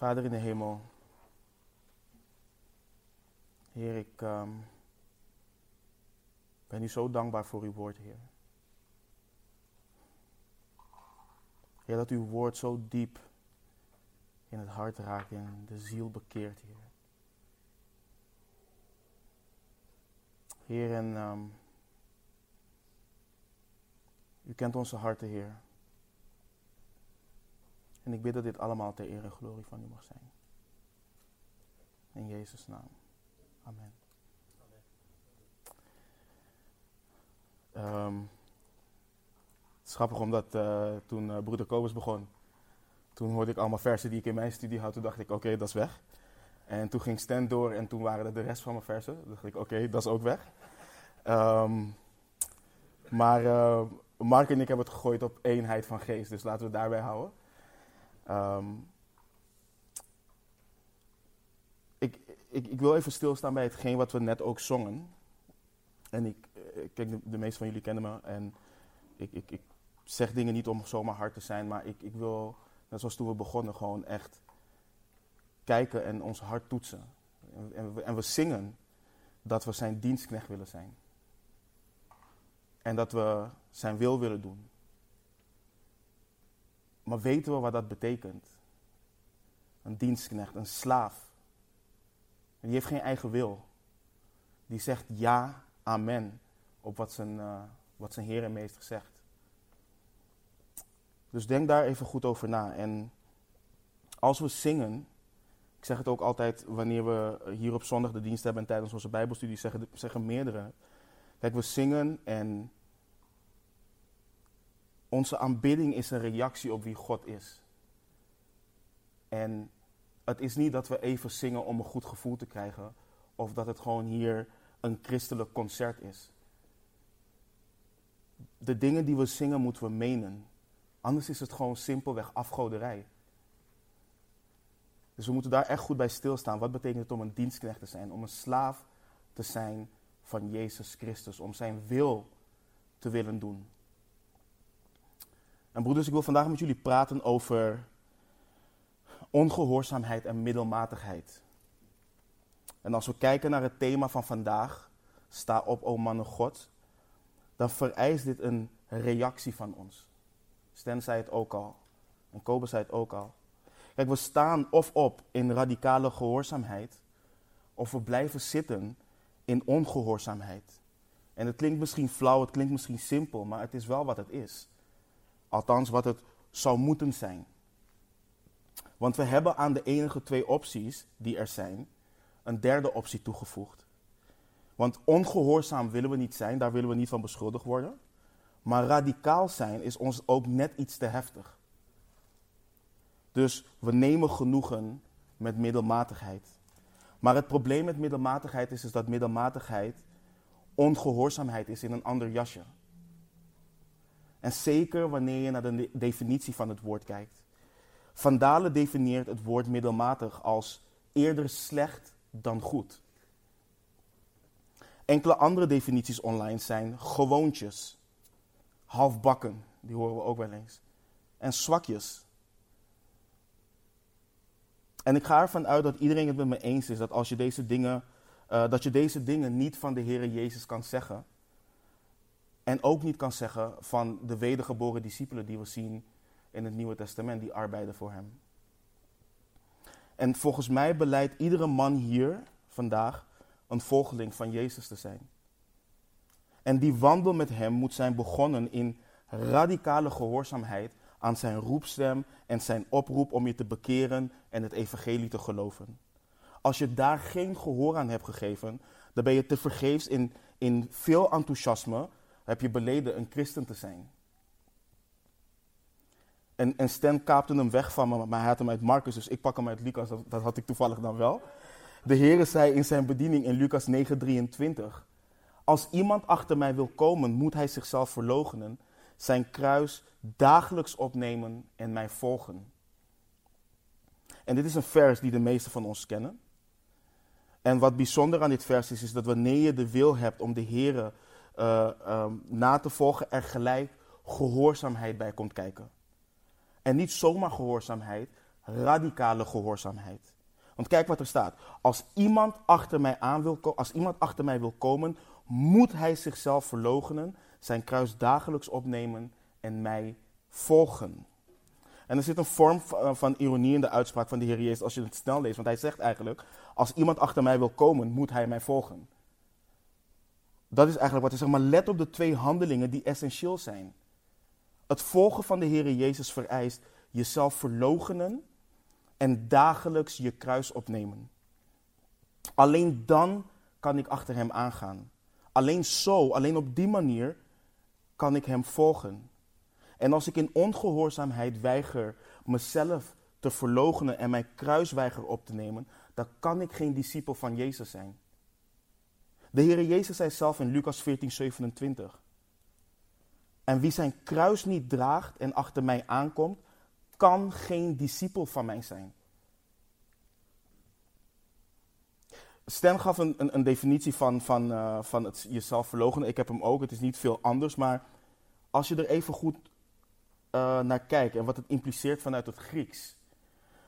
Vader in de hemel. Heer, ik ehm, ben u zo dankbaar voor uw woord, Heer. Heer, dat uw woord zo diep in het hart raakt en de ziel bekeert, Heer. Heer, en ehm, u kent onze harten, Heer. En ik bid dat dit allemaal ter eer en glorie van u mag zijn. In Jezus' naam. Amen. Ehm, het is grappig omdat uh, toen uh, broeder Kobus begon, toen hoorde ik allemaal versen die ik in mijn studie had. Toen dacht ik, oké, dat is weg. En toen ging Stan door en toen waren er de rest van mijn versen. Toen dacht ik, oké, dat is ook weg. Um, maar uh, Mark en ik hebben het gegooid op eenheid van geest, dus laten we het daarbij houden. Um, ik, ik, ik, wil even stilstaan bij hetgeen wat we net ook zongen. En ik, kijk, de, de meeste van jullie kennen me en ik, ik, ik zeg dingen niet om zomaar hard te zijn, maar ik, ik wil, net zoals toen we begonnen, gewoon echt kijken en ons hart toetsen. En, en we zingen dat we zijn dienstknecht willen zijn. En dat we zijn wil willen doen. Maar weten we wat dat betekent? Een dienstknecht, een slaaf. Die heeft geen eigen wil. Die zegt ja, amen op wat zijn, uh, wat zijn Heer en Meester zegt. Dus denk daar even goed over na. En als we zingen, ik zeg het ook altijd wanneer we hier op zondag de dienst hebben en tijdens onze Bijbelstudie zeggen, zeggen meerdere. Kijk, we zingen en onze aanbidding is een reactie op wie God is. En het is niet dat we even zingen om een goed gevoel te krijgen, of dat het gewoon hier een christelijk concert is. De dingen die we zingen moeten we menen. Anders is het gewoon simpelweg afgoderij. Dus we moeten daar echt goed bij stilstaan. Wat betekent het om een dienstknecht te zijn? Om een slaaf te zijn van Jezus Christus. Om zijn wil te willen doen. En broeders, ik wil vandaag met jullie praten over ongehoorzaamheid en middelmatigheid. En als we kijken naar het thema van vandaag, sta op, o mannen God, dan vereist dit een reactie van ons. Sten zei het ook al, en Kobe zei het ook al. Kijk, we staan of op in radicale gehoorzaamheid, of we blijven zitten in ongehoorzaamheid. En het klinkt misschien flauw, het klinkt misschien simpel, maar het is wel wat het is. Althans, wat het zou moeten zijn. Want we hebben aan de enige twee opties die er zijn, een derde optie toegevoegd. Want ongehoorzaam willen we niet zijn, daar willen we niet van beschuldigd worden. Maar radicaal zijn is ons ook net iets te heftig. Dus we nemen genoegen met middelmatigheid. Maar het probleem met middelmatigheid is, is dat middelmatigheid ongehoorzaamheid is in een ander jasje. En zeker wanneer je naar de definitie van het woord kijkt. Van Dalen definieert het woord middelmatig als eerder slecht dan goed. Enkele andere definities online zijn gewoontjes, halfbakken, die horen we ook wel eens, en zwakjes. En ik ga ervan uit dat iedereen het met me eens is dat als je deze dingen, uh, dat je deze dingen niet van de Heer Jezus kan zeggen, en ook niet kan zeggen van de wedergeboren discipelen die we zien in het Nieuwe Testament, die arbeiden voor hem. En volgens mij beleidt iedere man hier vandaag een volgeling van Jezus te zijn. En die wandel met hem moet zijn begonnen in radicale gehoorzaamheid aan zijn roepstem en zijn oproep om je te bekeren en het evangelie te geloven. Als je daar geen gehoor aan hebt gegeven, dan ben je te vergeefs in, in veel enthousiasme heb je beleden een christen te zijn. En, en Stan kaapte hem weg van me, maar hij had hem uit Marcus, dus ik pak hem uit Lucas. Dat, dat had ik toevallig dan wel. De Heer zei in zijn bediening in Lucas 9:23: Als iemand achter mij wil komen, moet hij zichzelf verloochenen, zijn kruis dagelijks opnemen en mij volgen. En dit is een vers die de meesten van ons kennen. En wat bijzonder aan dit vers is, is dat wanneer je de wil hebt om de Heer uh, na te volgen, er gelijk gehoorzaamheid bij komt kijken. En niet zomaar gehoorzaamheid, radicale gehoorzaamheid. Want kijk wat er staat. Als iemand achter mij, aan wil, als iemand achter mij wil komen, moet hij zichzelf verloochenen, zijn kruis dagelijks opnemen en mij volgen. En er zit een vorm eh, van ironie in de uitspraak van de Heer Jezus als je het snel leest. Want hij zegt eigenlijk, als iemand achter mij wil komen, moet hij mij volgen. Dat is eigenlijk wat hij zegt. Maar let op de twee handelingen die essentieel zijn. Het volgen van de Heer Jezus vereist jezelf verloochenen en dagelijks je kruis opnemen. Alleen dan kan ik achter Hem aangaan. Alleen zo, alleen op die manier kan ik Hem volgen. En als ik in ongehoorzaamheid weiger mezelf te verloochenen en mijn kruis weiger op te nemen, dan kan ik geen discipel van Jezus zijn. De Heer Jezus zei zelf in Lucas 14, 27. En wie zijn kruis niet draagt en achter mij aankomt, kan geen discipel van mij zijn. Stan gaf een, een, een definitie van, van, uh, van het jezelf verloochenen. Ik heb hem ook, het is niet veel anders. Maar als je er even goed uh, naar kijkt en wat het impliceert vanuit het Grieks.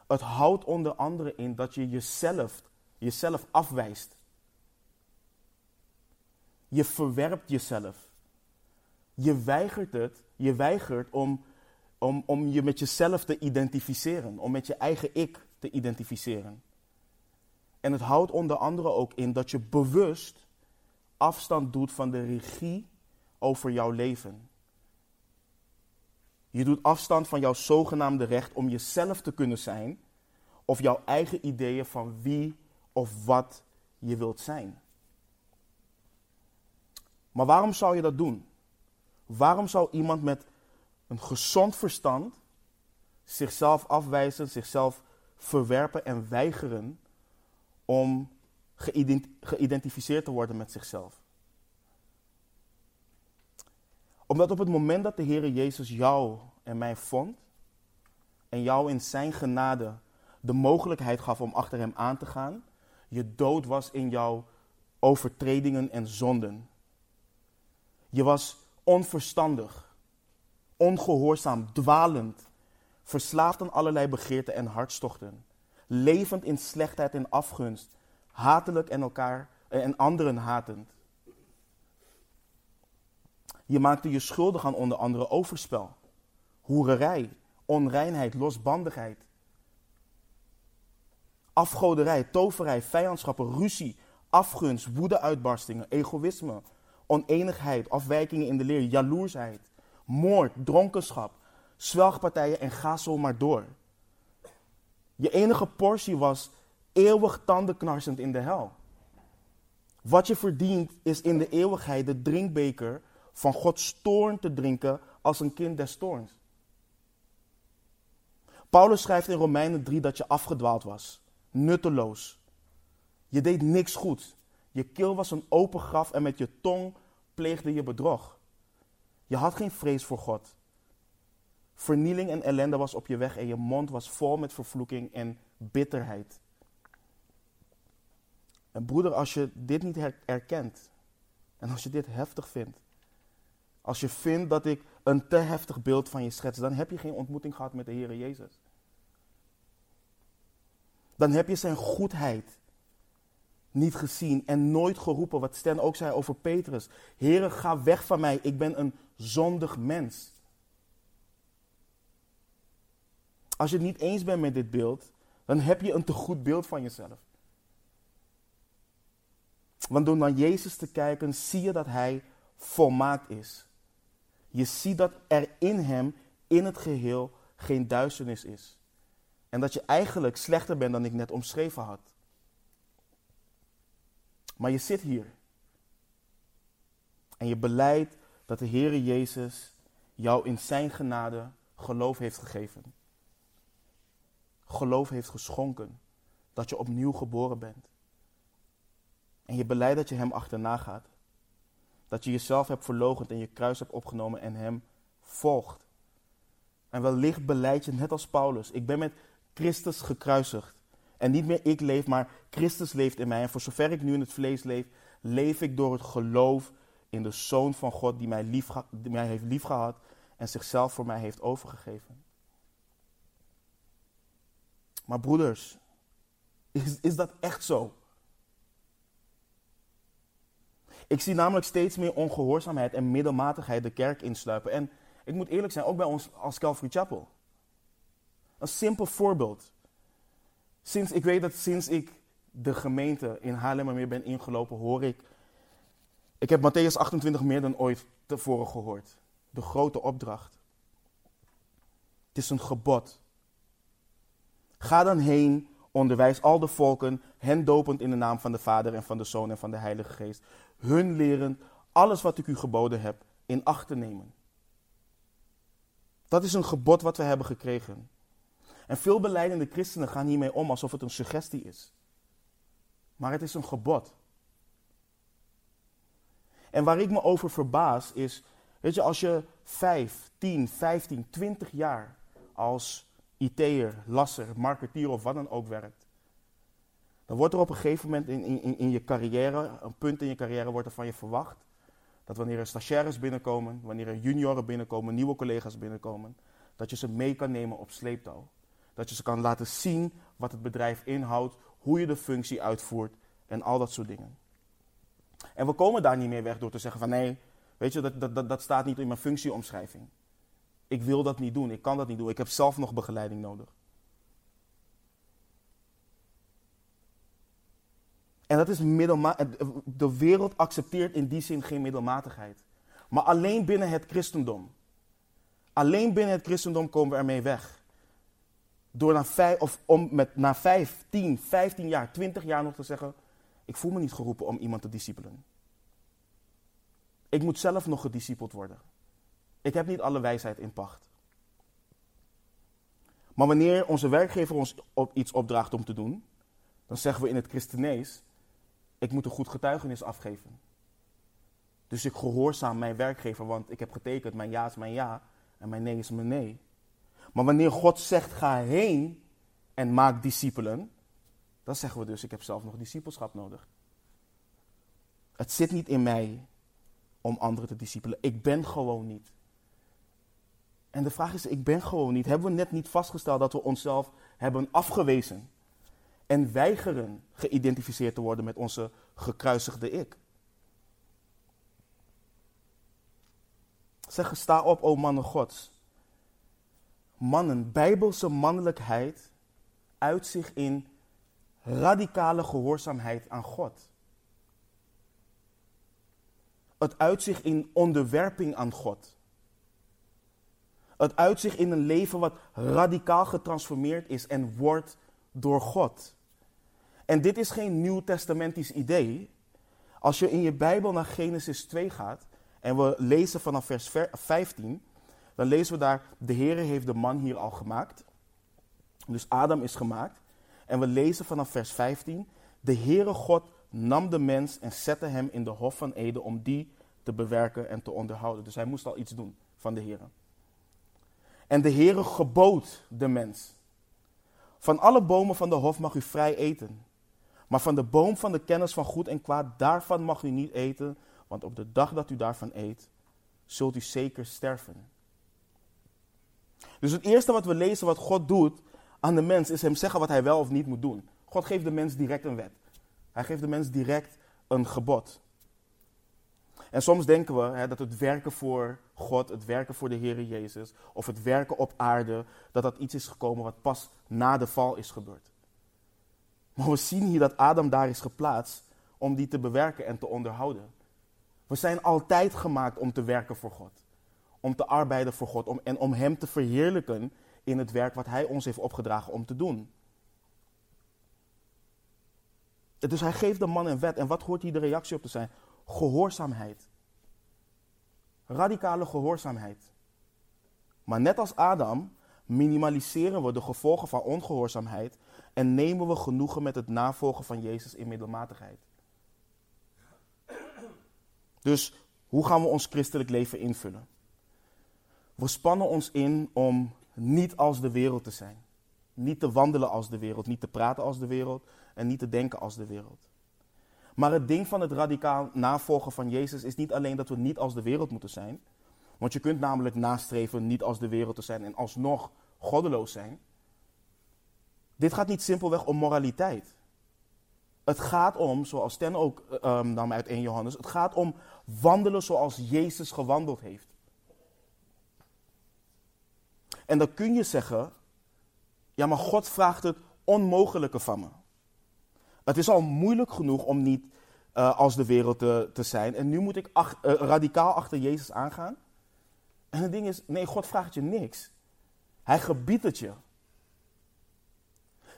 Het houdt onder andere in dat je jezelf, jezelf afwijst. Je verwerpt jezelf. Je weigert het, je weigert om, om, om je met jezelf te identificeren, om met je eigen ik te identificeren. En het houdt onder andere ook in dat je bewust afstand doet van de regie over jouw leven. Je doet afstand van jouw zogenaamde recht om jezelf te kunnen zijn of jouw eigen ideeën van wie of wat je wilt zijn. Maar waarom zou je dat doen? Waarom zou iemand met een gezond verstand zichzelf afwijzen, zichzelf verwerpen en weigeren om geïdentificeerd te worden met zichzelf? Omdat op het moment dat de Heer Jezus jou en mij vond en jou in zijn genade de mogelijkheid gaf om achter hem aan te gaan, je dood was in jouw overtredingen en zonden. Je was onverstandig, ongehoorzaam, dwalend, verslaafd aan allerlei begeerten en hartstochten, levend in slechtheid en afgunst, hatelijk en elkaar en anderen hatend. Je maakte je schuldig aan onder andere overspel, hoererij, onreinheid, losbandigheid, afgoderij, toverij, vijandschappen, ruzie, afgunst, woedeuitbarstingen, egoïsme, oneenigheid, afwijkingen in de leer, jaloersheid, moord, dronkenschap, zwelgpartijen en ga zo maar door. Je enige portie was eeuwig tandenknarsend in de hel. Wat je verdient is in de eeuwigheid de drinkbeker van Gods toorn te drinken als een kind des toorns. Paulus schrijft in Romeinen 3 dat je afgedwaald was, nutteloos. Je deed niks goed. Je keel was een open graf en met je tong pleegde je bedrog. Je had geen vrees voor God. Vernieling en ellende was op je weg en je mond was vol met vervloeking en bitterheid. En broeder, als je dit niet herkent en als je dit heftig vindt, als je vindt dat ik een te heftig beeld van je schets, dan heb je geen ontmoeting gehad met de Heer Jezus. Dan heb je zijn goedheid niet gezien en nooit geroepen. Wat Sten ook zei over Petrus. Heere, ga weg van mij, ik ben een zondig mens. Als je het niet eens bent met dit beeld, dan heb je een te goed beeld van jezelf. Want door naar Jezus te kijken, zie je dat Hij volmaakt is. Je ziet dat er in hem, in het geheel, geen duisternis is. En dat je eigenlijk slechter bent dan ik net omschreven had. Maar je zit hier. En je beleidt dat de Heere Jezus jou in zijn genade geloof heeft gegeven. Geloof heeft geschonken dat je opnieuw geboren bent. En je beleid dat je Hem achterna gaat. Dat je jezelf hebt verloochend en je kruis hebt opgenomen en Hem volgt. En wellicht beleid je net als Paulus. Ik ben met Christus gekruisigd. En niet meer ik leef, maar Christus leeft in mij. En voor zover ik nu in het vlees leef, leef ik door het geloof in de Zoon van God die mij, lief, mij heeft liefgehad en zichzelf voor mij heeft overgegeven. Maar broeders, is, is dat echt zo? Ik zie namelijk steeds meer ongehoorzaamheid en middelmatigheid de kerk insluipen. En ik moet eerlijk zijn, ook bij ons als Calvary Chapel. Een simpel voorbeeld. Sinds, ik weet dat sinds ik de gemeente in Haarlemmermeer ben ingelopen, hoor ik... Ik heb Matthäus 28 meer dan ooit tevoren gehoord. De grote opdracht. Het is een gebod. Ga dan heen, onderwijs al de volken, hen dopend in de naam van de Vader en van de Zoon en van de Heilige Geest. Hun leren alles wat ik u geboden heb in acht te nemen. Dat is een gebod wat we hebben gekregen. En veel beleidende christenen gaan hiermee om alsof het een suggestie is. Maar het is een gebod. En waar ik me over verbaas is, weet je, als je 5, 10, 15, 20 jaar als IT'er, lasser, marketeer of wat dan ook werkt, dan wordt er op een gegeven moment in, in, in je carrière, een punt in je carrière, wordt er van je verwacht dat wanneer er stagiaires binnenkomen, wanneer er junioren binnenkomen, nieuwe collega's binnenkomen, dat je ze mee kan nemen op sleeptouw. Dat je ze kan laten zien wat het bedrijf inhoudt, hoe je de functie uitvoert en al dat soort dingen. En we komen daar niet meer weg door te zeggen van nee, weet je, dat, dat, dat, staat niet in mijn functieomschrijving. Ik wil dat niet doen, ik kan dat niet doen, ik heb zelf nog begeleiding nodig. En dat is middelmatig. De wereld accepteert in die zin geen middelmatigheid. Maar alleen binnen het christendom. Alleen binnen het christendom komen we ermee weg. Door na vijf, of om met, na 5, 10, 15 jaar, 20 jaar nog te zeggen: Ik voel me niet geroepen om iemand te discipelen. Ik moet zelf nog gediscipeld worden. Ik heb niet alle wijsheid in pacht. Maar wanneer onze werkgever ons op iets opdraagt om te doen, dan zeggen we in het christenees: Ik moet een goed getuigenis afgeven. Dus ik gehoorzaam mijn werkgever, want ik heb getekend: mijn ja is mijn ja en mijn nee is mijn nee. Maar wanneer God zegt: ga heen en maak discipelen, dan zeggen we dus: ik heb zelf nog discipelschap nodig. Het zit niet in mij om anderen te discipelen. Ik ben gewoon niet. En de vraag is: ik ben gewoon niet. Hebben we net niet vastgesteld dat we onszelf hebben afgewezen en weigeren geïdentificeerd te worden met onze gekruisigde ik? Zeg, sta op, o mannen Gods mannen, bijbelse mannelijkheid, uit zich in radicale gehoorzaamheid aan God. Het uitzicht in onderwerping aan God. Het uitzicht in een leven wat radicaal getransformeerd is en wordt door God. En dit is geen nieuw testamentisch idee. Als je in je Bijbel naar Genesis 2 gaat en we lezen vanaf vers 15, dan lezen we daar, de Heer heeft de man hier al gemaakt. Dus Adam is gemaakt. En we lezen vanaf vers 15, de Heere God nam de mens en zette hem in de hof van Eden om die te bewerken en te onderhouden. Dus hij moest al iets doen van de Heere. En de Heere gebood de mens. Van alle bomen van de hof mag u vrij eten. Maar van de boom van de kennis van goed en kwaad, daarvan mag u niet eten. Want op de dag dat u daarvan eet, zult u zeker sterven. Dus het eerste wat we lezen wat God doet aan de mens is hem zeggen wat hij wel of niet moet doen. God geeft de mens direct een wet. Hij geeft de mens direct een gebod. En soms denken we hè, dat het werken voor God, het werken voor de Heer Jezus, of het werken op aarde, dat dat iets is gekomen wat pas na de val is gebeurd. Maar we zien hier dat Adam daar is geplaatst om die te bewerken en te onderhouden. We zijn altijd gemaakt om te werken voor God om te arbeiden voor God en om Hem te verheerlijken in het werk wat Hij ons heeft opgedragen om te doen. Dus Hij geeft de man een wet. En wat hoort hier de reactie op te zijn? Gehoorzaamheid. Radicale gehoorzaamheid. Maar net als Adam minimaliseren we de gevolgen van ongehoorzaamheid en nemen we genoegen met het navolgen van Jezus in middelmatigheid. Dus hoe gaan we ons christelijk leven invullen? We spannen ons in om niet als de wereld te zijn. Niet te wandelen als de wereld, niet te praten als de wereld en niet te denken als de wereld. Maar het ding van het radicaal navolgen van Jezus is niet alleen dat we niet als de wereld moeten zijn. Want je kunt namelijk nastreven niet als de wereld te zijn en alsnog goddeloos zijn. Dit gaat niet simpelweg om moraliteit. Het gaat om, zoals Ten ook um, nam uit 1 Johannes, het gaat om wandelen zoals Jezus gewandeld heeft. En dan kun je zeggen, ja maar God vraagt het onmogelijke van me. Het is al moeilijk genoeg om niet uh, als de wereld te, zijn. En nu moet ik uh, radicaal achter Jezus aangaan. En het ding is, nee, God vraagt je niks. Hij gebiedt het je.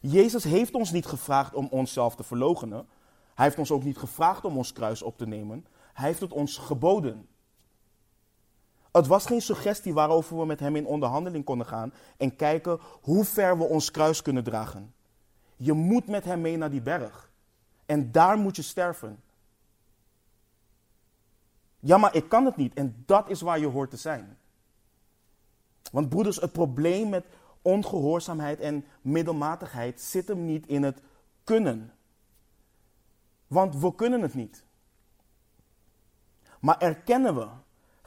Jezus heeft ons niet gevraagd om onszelf te verloochenen. Hij heeft ons ook niet gevraagd om ons kruis op te nemen. Hij heeft het ons geboden. Het was geen suggestie waarover we met hem in onderhandeling konden gaan en kijken hoe ver we ons kruis kunnen dragen. Je moet met hem mee naar die berg. En daar moet je sterven. Ja, maar ik kan het niet. En dat is waar je hoort te zijn. Want broeders, het probleem met ongehoorzaamheid en middelmatigheid zit hem niet in het kunnen. Want we kunnen het niet. Maar erkennen we,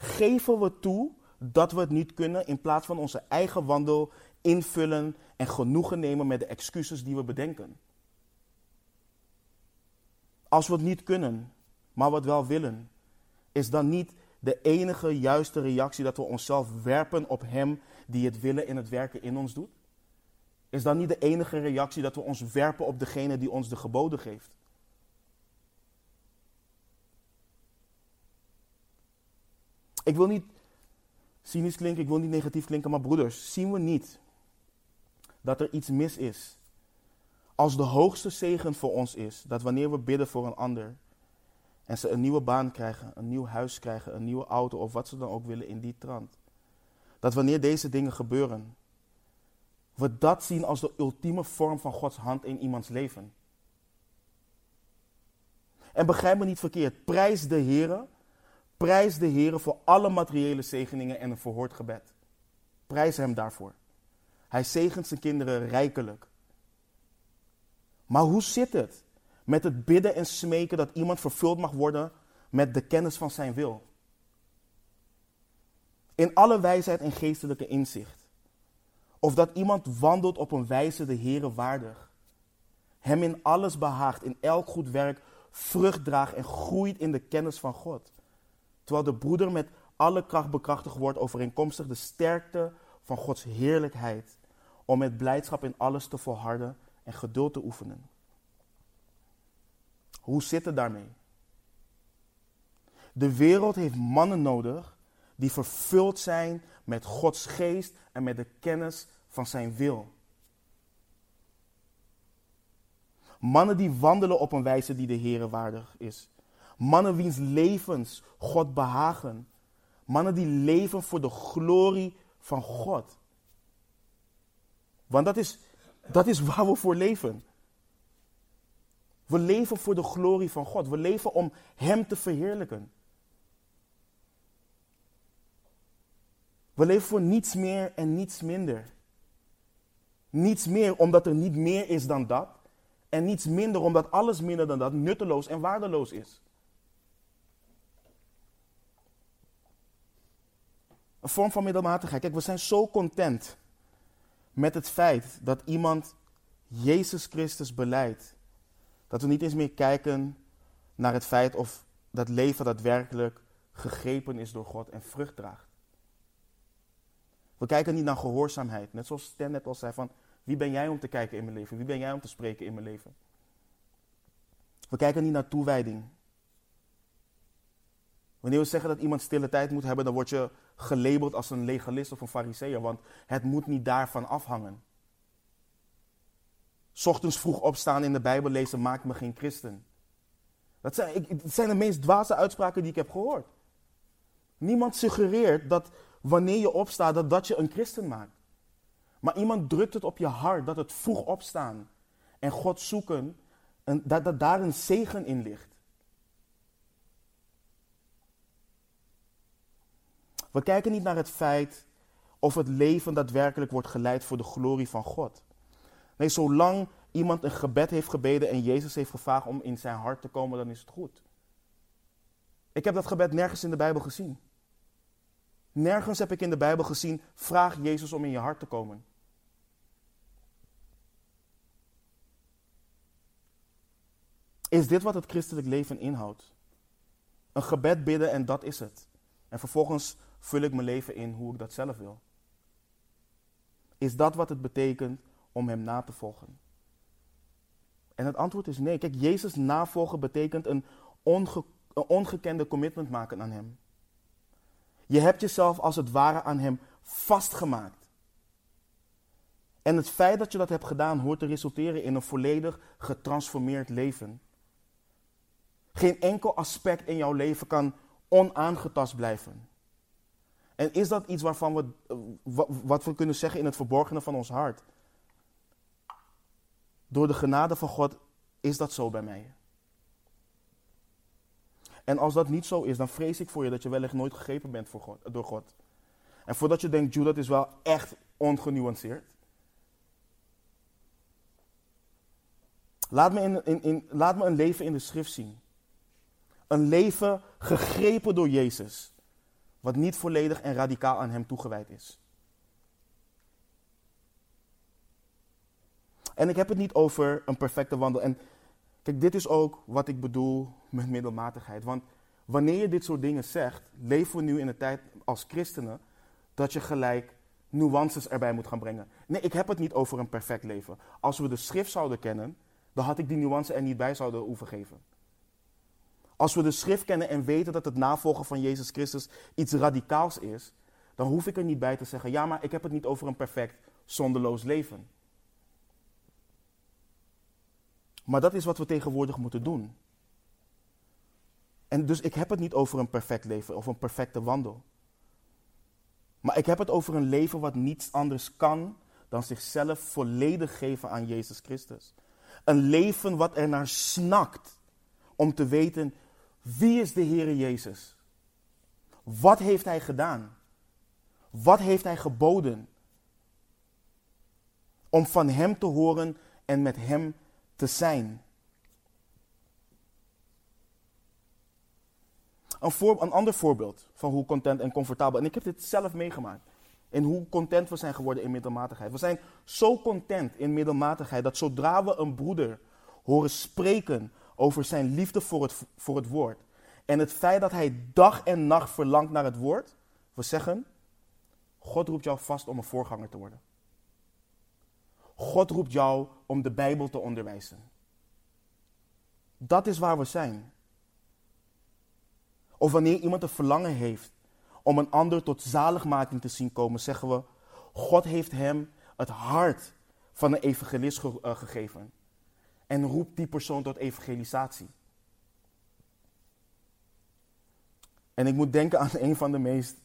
geven we toe dat we het niet kunnen in plaats van onze eigen wandel invullen en genoegen nemen met de excuses die we bedenken. Als we het niet kunnen, maar het wel willen, is dan niet de enige juiste reactie dat we onszelf werpen op Hem die het willen en het werken in ons doet? Is dan niet de enige reactie dat we ons werpen op degene die ons de geboden geeft? Ik wil niet cynisch klinken, ik wil niet negatief klinken, maar broeders, zien we niet dat er iets mis is als de hoogste zegen voor ons is dat wanneer we bidden voor een ander en ze een nieuwe baan krijgen, een nieuw huis krijgen, een nieuwe auto of wat ze dan ook willen in die trant, dat wanneer deze dingen gebeuren, we dat zien als de ultieme vorm van Gods hand in iemands leven. En begrijp me niet verkeerd, prijs de Heer, prijs de Heer voor alle materiële zegeningen en een verhoord gebed. Prijs Hem daarvoor. Hij zegent zijn kinderen rijkelijk. Maar hoe zit het met het bidden en smeken dat iemand vervuld mag worden met de kennis van zijn wil? In alle wijsheid en geestelijke inzicht. Of dat iemand wandelt op een wijze de Heere waardig. Hem in alles behaagt, in elk goed werk vrucht draagt en groeit in de kennis van God. Terwijl de broeder met alle kracht bekrachtigd wordt overeenkomstig de sterkte van Gods heerlijkheid. Om met blijdschap in alles te volharden en geduld te oefenen. Hoe zit het daarmee? De wereld heeft mannen nodig die vervuld zijn met Gods geest en met de kennis van zijn wil. Mannen die wandelen op een wijze die de Heer waardig is. Mannen wiens levens God behagen. Mannen die leven voor de glorie van God. Want dat is, dat is waar we voor leven. We leven voor de glorie van God. We leven om Hem te verheerlijken. We leven voor niets meer en niets minder. Niets meer omdat er niet meer is dan dat. En niets minder omdat alles minder dan dat nutteloos en waardeloos is. Een vorm van middelmatigheid. Kijk, we zijn zo content met het feit dat iemand Jezus Christus beleidt. Dat we niet eens meer kijken naar het feit of dat leven daadwerkelijk gegrepen is door God en vrucht draagt. We kijken niet naar gehoorzaamheid. Net zoals Stan net al zei van, wie ben jij om te kijken in mijn leven? Wie ben jij om te spreken in mijn leven? We kijken niet naar toewijding. Wanneer we zeggen dat iemand stille tijd moet hebben, dan word je gelabeld als een legalist of een fariseer, want het moet niet daarvan afhangen. Ochtends vroeg opstaan in de Bijbel lezen maakt me geen christen. Dat zijn, ik, zijn de meest dwaze uitspraken die ik heb gehoord. Niemand suggereert dat wanneer je opstaat dat dat je een christen maakt. Maar iemand drukt het op je hart dat het vroeg opstaan en God zoeken, en dat, dat daar een zegen in ligt. We kijken niet naar het feit of het leven daadwerkelijk wordt geleid voor de glorie van God. Nee, zolang iemand een gebed heeft gebeden en Jezus heeft gevraagd om in zijn hart te komen, dan is het goed. Ik heb dat gebed nergens in de Bijbel gezien. Nergens heb ik in de Bijbel gezien, vraag Jezus om in je hart te komen. Is dit wat het christelijk leven inhoudt? Een gebed bidden en dat is het. En vervolgens vul ik mijn leven in hoe ik dat zelf wil. Is dat wat het betekent om Hem na te volgen? En het antwoord is nee. Kijk, Jezus navolgen betekent een, een ongekende commitment maken aan Hem. Je hebt jezelf als het ware aan Hem vastgemaakt. En het feit dat je dat hebt gedaan hoort te resulteren in een volledig getransformeerd leven. Geen enkel aspect in jouw leven kan onaangetast blijven. En is dat iets waarvan we, wat we kunnen zeggen in het verborgene van ons hart? Door de genade van God is dat zo bij mij. En als dat niet zo is, dan vrees ik voor je dat je wellicht nooit gegrepen bent voor God, door God. En voordat je denkt, Jude, dat is wel echt ongenuanceerd. Laat me, in, in, in, laat me een leven in de schrift zien. Een leven gegrepen door Jezus, wat niet volledig en radicaal aan Hem toegewijd is. En ik heb het niet over een perfecte wandel. En kijk, dit is ook wat ik bedoel met middelmatigheid. Want wanneer je dit soort dingen zegt, leven we nu in een tijd als christenen dat je gelijk nuances erbij moet gaan brengen. Nee, ik heb het niet over een perfect leven. Als we de schrift zouden kennen, dan had ik die nuance er niet bij zouden hoeven. Als we de schrift kennen en weten dat het navolgen van Jezus Christus iets radicaals is, dan hoef ik er niet bij te zeggen, ja, maar ik heb het niet over een perfect, zonderloos leven. Maar dat is wat we tegenwoordig moeten doen. En dus ik heb het niet over een perfect leven of een perfecte wandel. Maar ik heb het over een leven wat niets anders kan dan zichzelf volledig geven aan Jezus Christus. Een leven wat er naar snakt om te weten wie is de Heere Jezus? Wat heeft Hij gedaan? Wat heeft Hij geboden? Om van Hem te horen en met Hem te zijn. Een, een ander voorbeeld van hoe content en comfortabel. En ik heb dit zelf meegemaakt. En hoe content we zijn geworden in middelmatigheid. We zijn zo content in middelmatigheid dat zodra we een broeder horen spreken over zijn liefde voor het, voor het woord. En het feit dat hij dag en nacht verlangt naar het woord. We zeggen, God roept jou vast om een voorganger te worden. God roept jou om de Bijbel te onderwijzen. Dat is waar we zijn. Of wanneer iemand een verlangen heeft om een ander tot zaligmaking te zien komen, zeggen we: God heeft hem het hart van een evangelist eh, gegeven. En roept die persoon tot evangelisatie. En ik moet denken aan een van de meest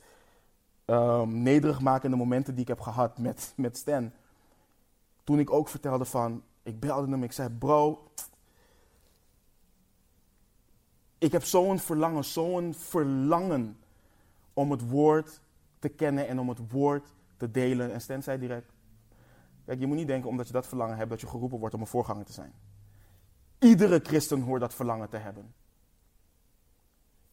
um, nederigmakende momenten die ik heb gehad met, met Stan. Toen ik ook vertelde van, ik belde hem, ik zei, bro, ik heb zo'n verlangen, zo'n verlangen om het woord te kennen en om het woord te delen. En Stan zei direct, kijk, je moet niet denken omdat je dat verlangen hebt dat je geroepen wordt om een voorganger te zijn. Iedere christen hoort dat verlangen te hebben.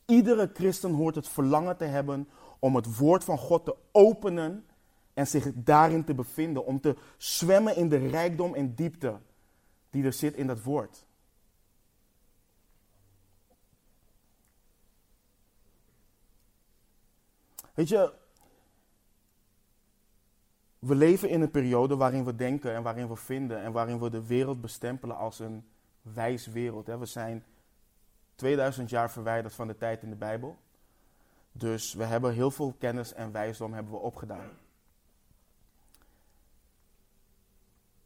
Iedere christen hoort het verlangen te hebben om het woord van God te openen en zich daarin te bevinden. Om te zwemmen in de rijkdom en diepte die er zit in dat woord. Weet je, we leven in een periode waarin we denken en waarin we vinden en waarin we de wereld bestempelen als een wijs wereld. We zijn 2000 jaar verwijderd van de tijd in de Bijbel. Dus we hebben heel veel kennis en wijsdom hebben we opgedaan.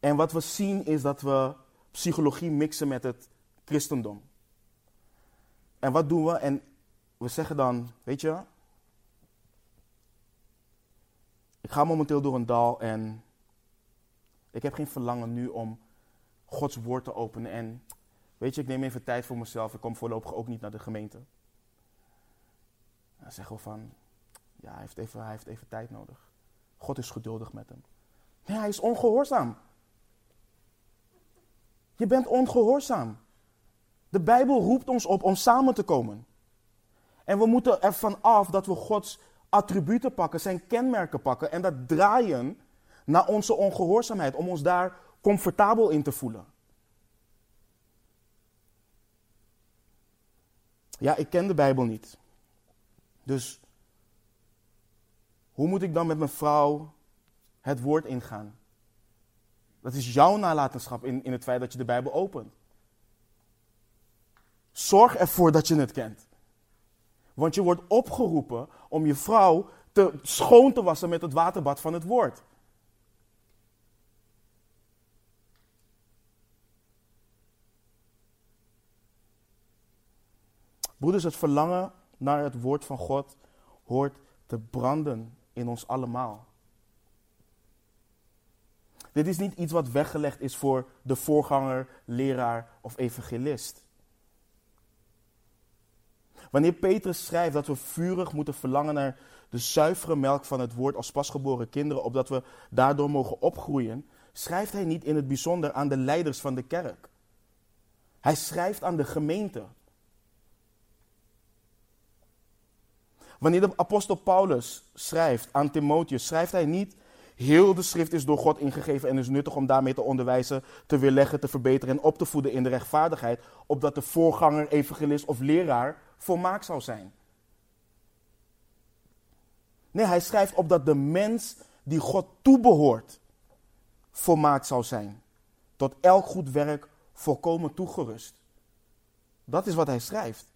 En wat we zien is dat we psychologie mixen met het christendom. En wat doen we? En we zeggen dan, weet je, ga momenteel door een dal en ik heb geen verlangen nu om Gods woord te openen. En weet je, ik neem even tijd voor mezelf. Ik kom voorlopig ook niet naar de gemeente. Dan zeggen we van, ja, hij heeft, even, hij heeft even tijd nodig. God is geduldig met hem. Nee, hij is ongehoorzaam. Je bent ongehoorzaam. De Bijbel roept ons op om samen te komen. En we moeten ervan af dat we Gods attributen pakken, zijn kenmerken pakken en dat draaien naar onze ongehoorzaamheid, om ons daar comfortabel in te voelen. Ja, ik ken de Bijbel niet. Dus hoe moet ik dan met mijn vrouw het woord ingaan? Dat is jouw nalatenschap in, in het feit dat je de Bijbel opent. Zorg ervoor dat je het kent. Want je wordt opgeroepen om je vrouw te, schoon te wassen met het waterbad van het woord. Broeders, het verlangen naar het woord van God hoort te branden in ons allemaal. Dit is niet iets wat weggelegd is voor de voorganger, leraar of evangelist. Wanneer Petrus schrijft dat we vurig moeten verlangen naar de zuivere melk van het woord als pasgeboren kinderen, opdat we daardoor mogen opgroeien, schrijft hij niet in het bijzonder aan de leiders van de kerk. Hij schrijft aan de gemeente. Wanneer de apostel Paulus schrijft aan Timotheus, schrijft hij niet Heel de schrift is door God ingegeven en is nuttig om daarmee te onderwijzen, te weerleggen, te verbeteren en op te voeden in de rechtvaardigheid, opdat de voorganger, evangelist of leraar volmaakt zou zijn. Nee, hij schrijft opdat de mens die God toebehoort, volmaakt zou zijn. Tot elk goed werk volkomen toegerust. Dat is wat hij schrijft.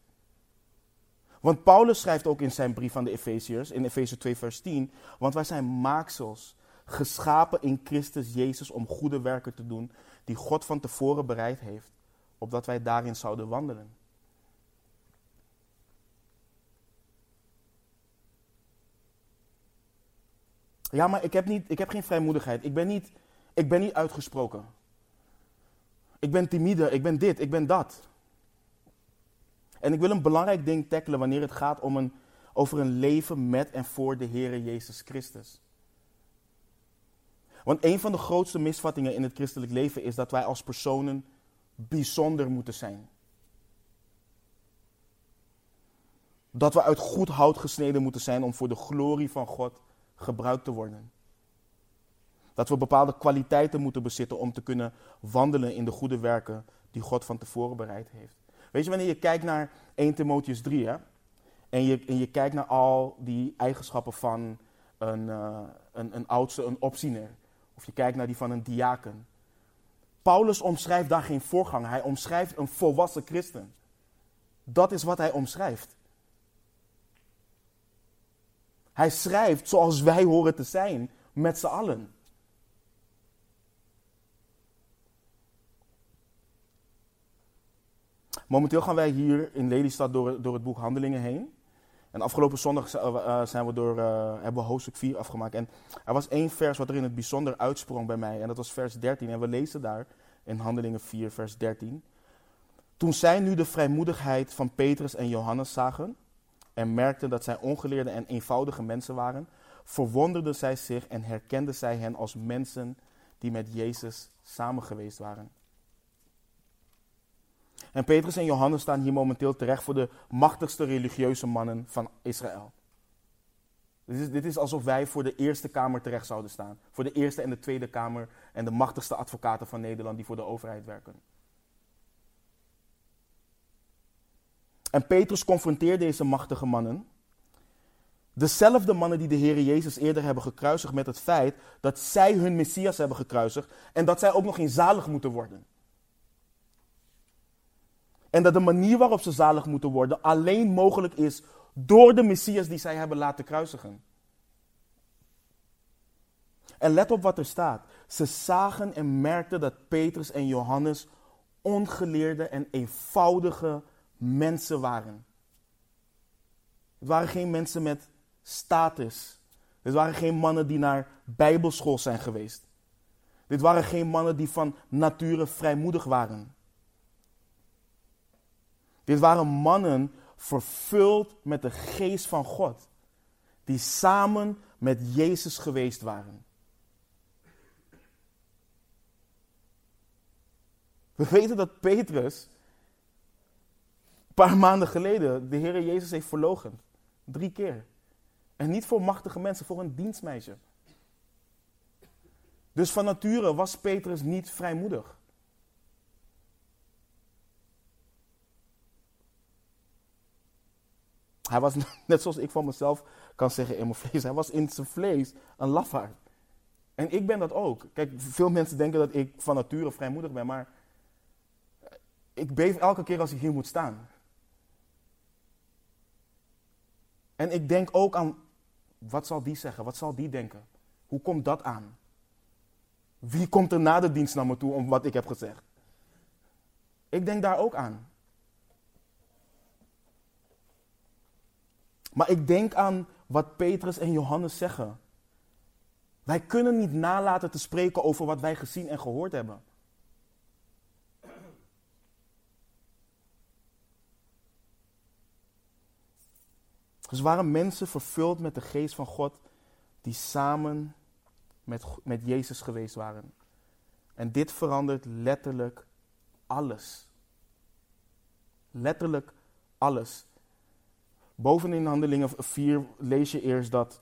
Want Paulus schrijft ook in zijn brief aan de Efeziërs, in Efeze 2, vers 10, want wij zijn maaksels geschapen in Christus Jezus om goede werken te doen die God van tevoren bereid heeft, opdat wij daarin zouden wandelen. Ja, maar ik heb, niet, ik heb geen vrijmoedigheid. Ik ben niet, ik ben niet uitgesproken. Ik ben timide, ik ben dit, ik ben dat. En ik wil een belangrijk ding tackelen wanneer het gaat om een, over een leven met en voor de Heer Jezus Christus. Want een van de grootste misvattingen in het christelijk leven is dat wij als personen bijzonder moeten zijn. Dat we uit goed hout gesneden moeten zijn om voor de glorie van God gebruikt te worden. Dat we bepaalde kwaliteiten moeten bezitten om te kunnen wandelen in de goede werken die God van tevoren bereid heeft. Weet je, wanneer je kijkt naar 1 Timotheus 3 hè, en, je, en je kijkt naar al die eigenschappen van een, uh, een, een oudste, een opziener, of je kijkt naar die van een diaken. Paulus omschrijft daar geen voorganger, hij omschrijft een volwassen christen. Dat is wat hij omschrijft. Hij schrijft zoals wij horen te zijn, met z'n allen. Momenteel gaan wij hier in Lelystad door, door het boek Handelingen heen. En afgelopen zondag eh, zijn we door, uh, hebben we hoofdstuk 4 afgemaakt. En er was één vers wat er in het bijzonder uitsprong bij mij. En dat was vers 13. En we lezen daar in Handelingen 4, vers 13. Toen zij nu de vrijmoedigheid van Petrus en Johannes zagen. En merkten dat zij ongeleerde en eenvoudige mensen waren. Verwonderden zij zich en herkenden zij hen als mensen die met Jezus samen geweest waren. En Petrus en Johannes staan hier momenteel terecht voor de machtigste religieuze mannen van Israël. Dit is, dit is alsof wij voor de Eerste Kamer terecht zouden staan. Voor de Eerste en de Tweede Kamer en de machtigste advocaten van Nederland die voor de overheid werken. En Petrus confronteert deze machtige mannen. Dezelfde mannen die de Heer Jezus eerder hebben gekruisigd met het feit dat zij hun Messias hebben gekruisigd en dat zij ook nog in zalig moeten worden. En dat de manier waarop ze zalig moeten worden alleen mogelijk is door de Messias die zij hebben laten kruisigen. En let op wat er staat. Ze zagen en merkten dat Petrus en Johannes ongeleerde en eenvoudige mensen waren. Het waren geen mensen met status. Dit waren geen mannen die naar bijbelschool zijn geweest. Dit waren geen mannen die van nature vrijmoedig waren. Dit waren mannen vervuld met de geest van God, die samen met Jezus geweest waren. We weten dat Petrus een paar maanden geleden de Heer Jezus heeft verlogen. Drie keer. En niet voor machtige mensen, voor een dienstmeisje. Dus van nature was Petrus niet vrijmoedig. Hij was, net zoals ik van mezelf kan zeggen in mijn vlees, hij was in zijn vlees een lafaard. En ik ben dat ook. Kijk, veel mensen denken dat ik van nature vrijmoedig ben, maar ik beef elke keer als ik hier moet staan. En ik denk ook aan, wat zal die zeggen? Wat zal die denken? Hoe komt dat aan? Wie komt er na de dienst naar me toe om wat ik heb gezegd? Ik denk daar ook aan. Maar ik denk aan wat Petrus en Johannes zeggen. Wij kunnen niet nalaten te spreken over wat wij gezien en gehoord hebben. Dus waren mensen vervuld met de geest van God die samen met, met Jezus geweest waren. En dit verandert letterlijk alles. Letterlijk alles. Bovenin Handelingen 4 lees je eerst dat,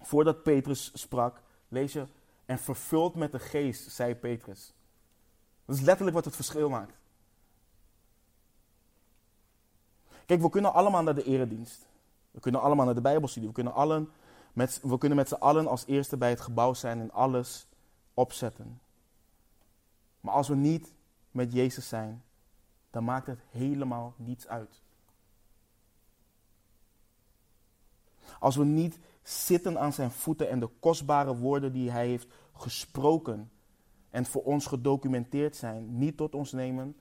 voordat Petrus sprak, lees je, en vervuld met de geest, zei Petrus. Dat is letterlijk wat het verschil maakt. Kijk, we kunnen allemaal naar de eredienst. We kunnen allemaal naar de Bijbelstudie. We kunnen, allen met, we kunnen met z'n allen als eerste bij het gebouw zijn en alles opzetten. Maar als we niet met Jezus zijn, dan maakt het helemaal niets uit. Als we niet zitten aan zijn voeten en de kostbare woorden die hij heeft gesproken en voor ons gedocumenteerd zijn, niet tot ons nemen,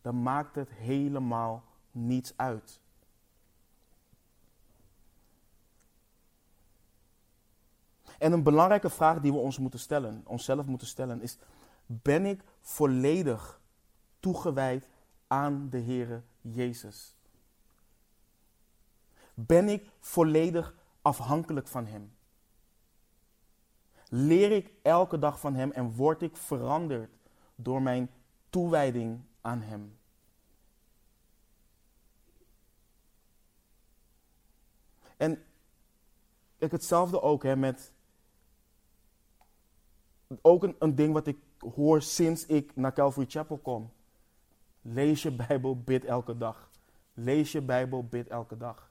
dan maakt het helemaal niets uit. En een belangrijke vraag die we ons moeten stellen, onszelf moeten stellen, is: ben ik volledig toegewijd aan de Heere Jezus? Ben ik volledig afhankelijk van Hem? Leer ik elke dag van Hem en word ik veranderd door mijn toewijding aan Hem? En ik hetzelfde ook hè, met ook een, een ding wat ik hoor sinds ik naar Calvary Chapel kom. Lees je Bijbel, bid elke dag. Lees je Bijbel, bid elke dag.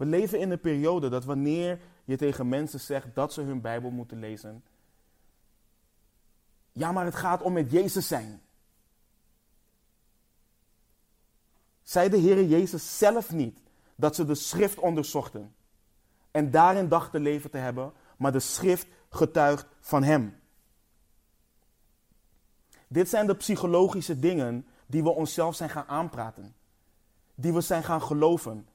We leven in een periode dat wanneer je tegen mensen zegt dat ze hun Bijbel moeten lezen. Ja, maar het gaat om met Jezus zijn. Zei de Heer Jezus zelf niet dat ze de schrift onderzochten en daarin dachten leven te hebben, maar de schrift getuigt van Hem. Dit zijn de psychologische dingen die we onszelf zijn gaan aanpraten. Die we zijn gaan geloven.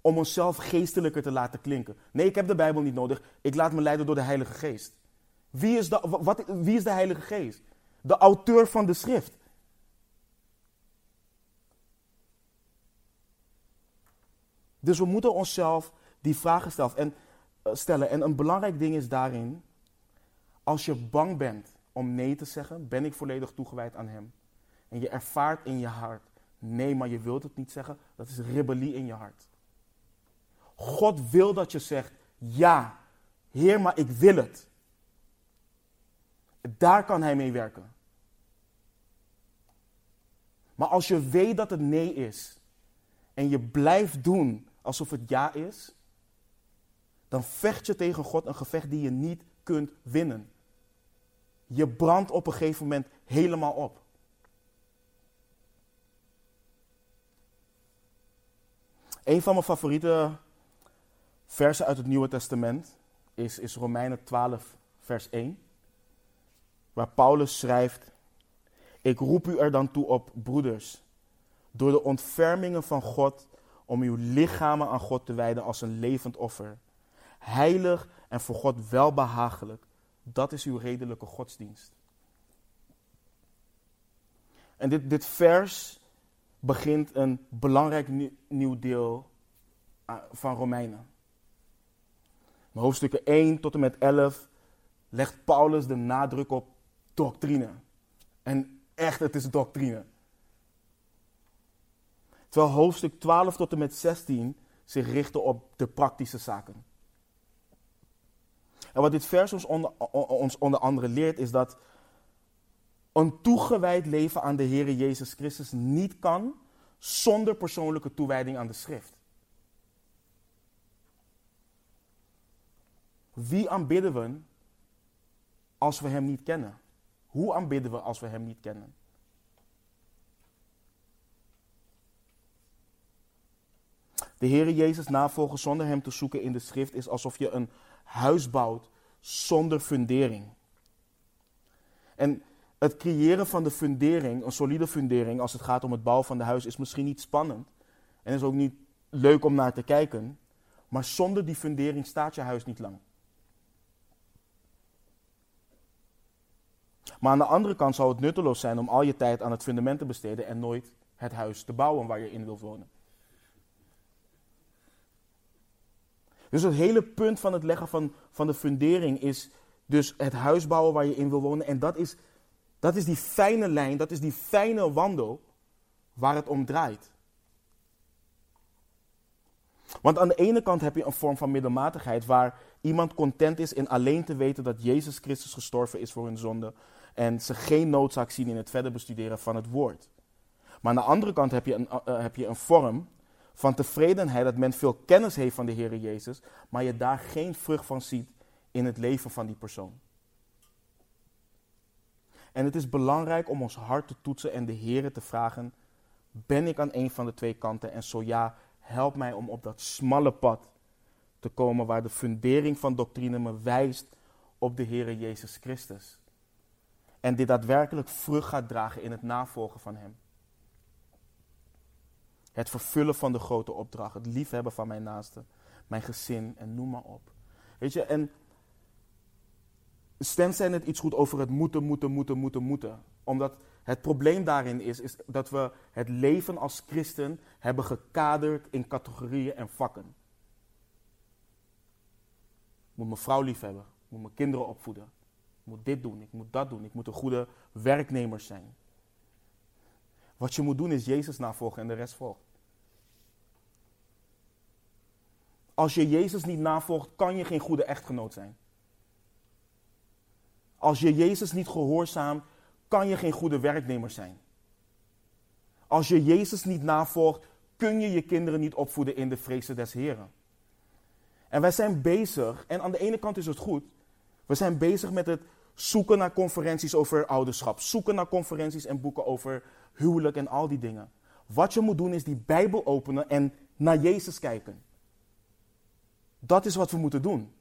Om onszelf geestelijker te laten klinken. Nee, ik heb de Bijbel niet nodig. Ik laat me leiden door de Heilige Geest. Wie is de, wat, wie is de Heilige Geest? De auteur van de schrift. Dus we moeten onszelf die vragen stellen. En, eh, stellen. en een belangrijk ding is daarin, als je bang bent om nee te zeggen, ben ik volledig toegewijd aan Hem. En je ervaart in je hart, nee, maar je wilt het niet zeggen, dat is rebellie in je hart. God wil dat je zegt, ja, Heer, maar ik wil het. Daar kan Hij mee werken. Maar als je weet dat het nee is en je blijft doen alsof het ja is, dan vecht je tegen God een gevecht die je niet kunt winnen. Je brandt op een gegeven moment helemaal op. Een van mijn favoriete versen uit het Nieuwe Testament is, is Romeinen 12, vers 1. Waar Paulus schrijft: Ik roep u er dan toe op, broeders, door de ontfermingen van God, om uw lichamen aan God te wijden als een levend offer. Heilig en voor God welbehagelijk. Dat is uw redelijke godsdienst. En dit, dit vers begint een belangrijk nieuw deel ah, van Romeinen. In hoofdstukken 1 tot en met 11 legt Paulus de nadruk op doctrine. En echt, het is doctrine. Terwijl hoofdstuk 12 tot en met 16 zich richten op de praktische zaken. En wat dit vers ons onder, ons onder andere leert is dat een toegewijd leven aan de Heer Jezus Christus niet kan zonder persoonlijke toewijding aan de schrift. Wie aanbidden we als we Hem niet kennen? Hoe aanbidden we als we Hem niet kennen? De Heer Jezus navolgen zonder Hem te zoeken in de schrift is alsof je een huis bouwt zonder fundering. En het creëren van de fundering, een solide fundering, als het gaat om het bouwen van de huis, is misschien niet spannend. En is ook niet leuk om naar te kijken. Maar zonder die fundering staat je huis niet lang. Maar aan de andere kant zou het nutteloos zijn om al je tijd aan het fundament te besteden en nooit het huis te bouwen waar je in wilt wonen. Dus het hele punt van het leggen van, van de fundering is dus het huis bouwen waar je in wil wonen. En dat is, dat is die fijne lijn, dat is die fijne wandel waar het om draait. Want aan de ene kant heb je een vorm van middelmatigheid waar iemand content is in alleen te weten dat Jezus Christus gestorven is voor hun zonde en ze geen noodzaak zien in het verder bestuderen van het woord. Maar aan de andere kant heb je een, uh, heb je een vorm van tevredenheid dat men veel kennis heeft van de Heer Jezus, maar je daar geen vrucht van ziet in het leven van die persoon. En het is belangrijk om ons hart te toetsen en de Heer te vragen: ben ik aan een van de twee kanten? En zo ja, help mij om op dat smalle pad te komen waar de fundering van doctrine me wijst op de Heer Jezus Christus. En dit daadwerkelijk vrucht gaat dragen in het navolgen van Hem. Het vervullen van de grote opdracht. Het liefhebben van mijn naaste. Mijn gezin en noem maar op. Weet je, en Stan zei net iets goed over het moeten, moeten, moeten, moeten, moeten. Omdat het probleem daarin is, is dat we het leven als christen hebben gekaderd in categorieën en vakken. Moet mijn vrouw liefhebben. Moet mijn kinderen opvoeden. Moet dit doen, ik moet dat doen. Ik moet een goede werknemer zijn. Wat je moet doen is Jezus navolgen en de rest volgt. Als je Jezus niet navolgt, kan je geen goede echtgenoot zijn. Als je Jezus niet gehoorzaamt, kan je geen goede werknemer zijn. Als je Jezus niet navolgt, kun je je kinderen niet opvoeden in de vrezen des Heren. En wij zijn bezig, en aan de ene kant is het goed, we zijn bezig met het zoeken naar conferenties over ouderschap, zoeken naar conferenties en boeken over huwelijk en al die dingen. Wat je moet doen is die Bijbel openen en naar Jezus kijken. Dat is wat we moeten doen.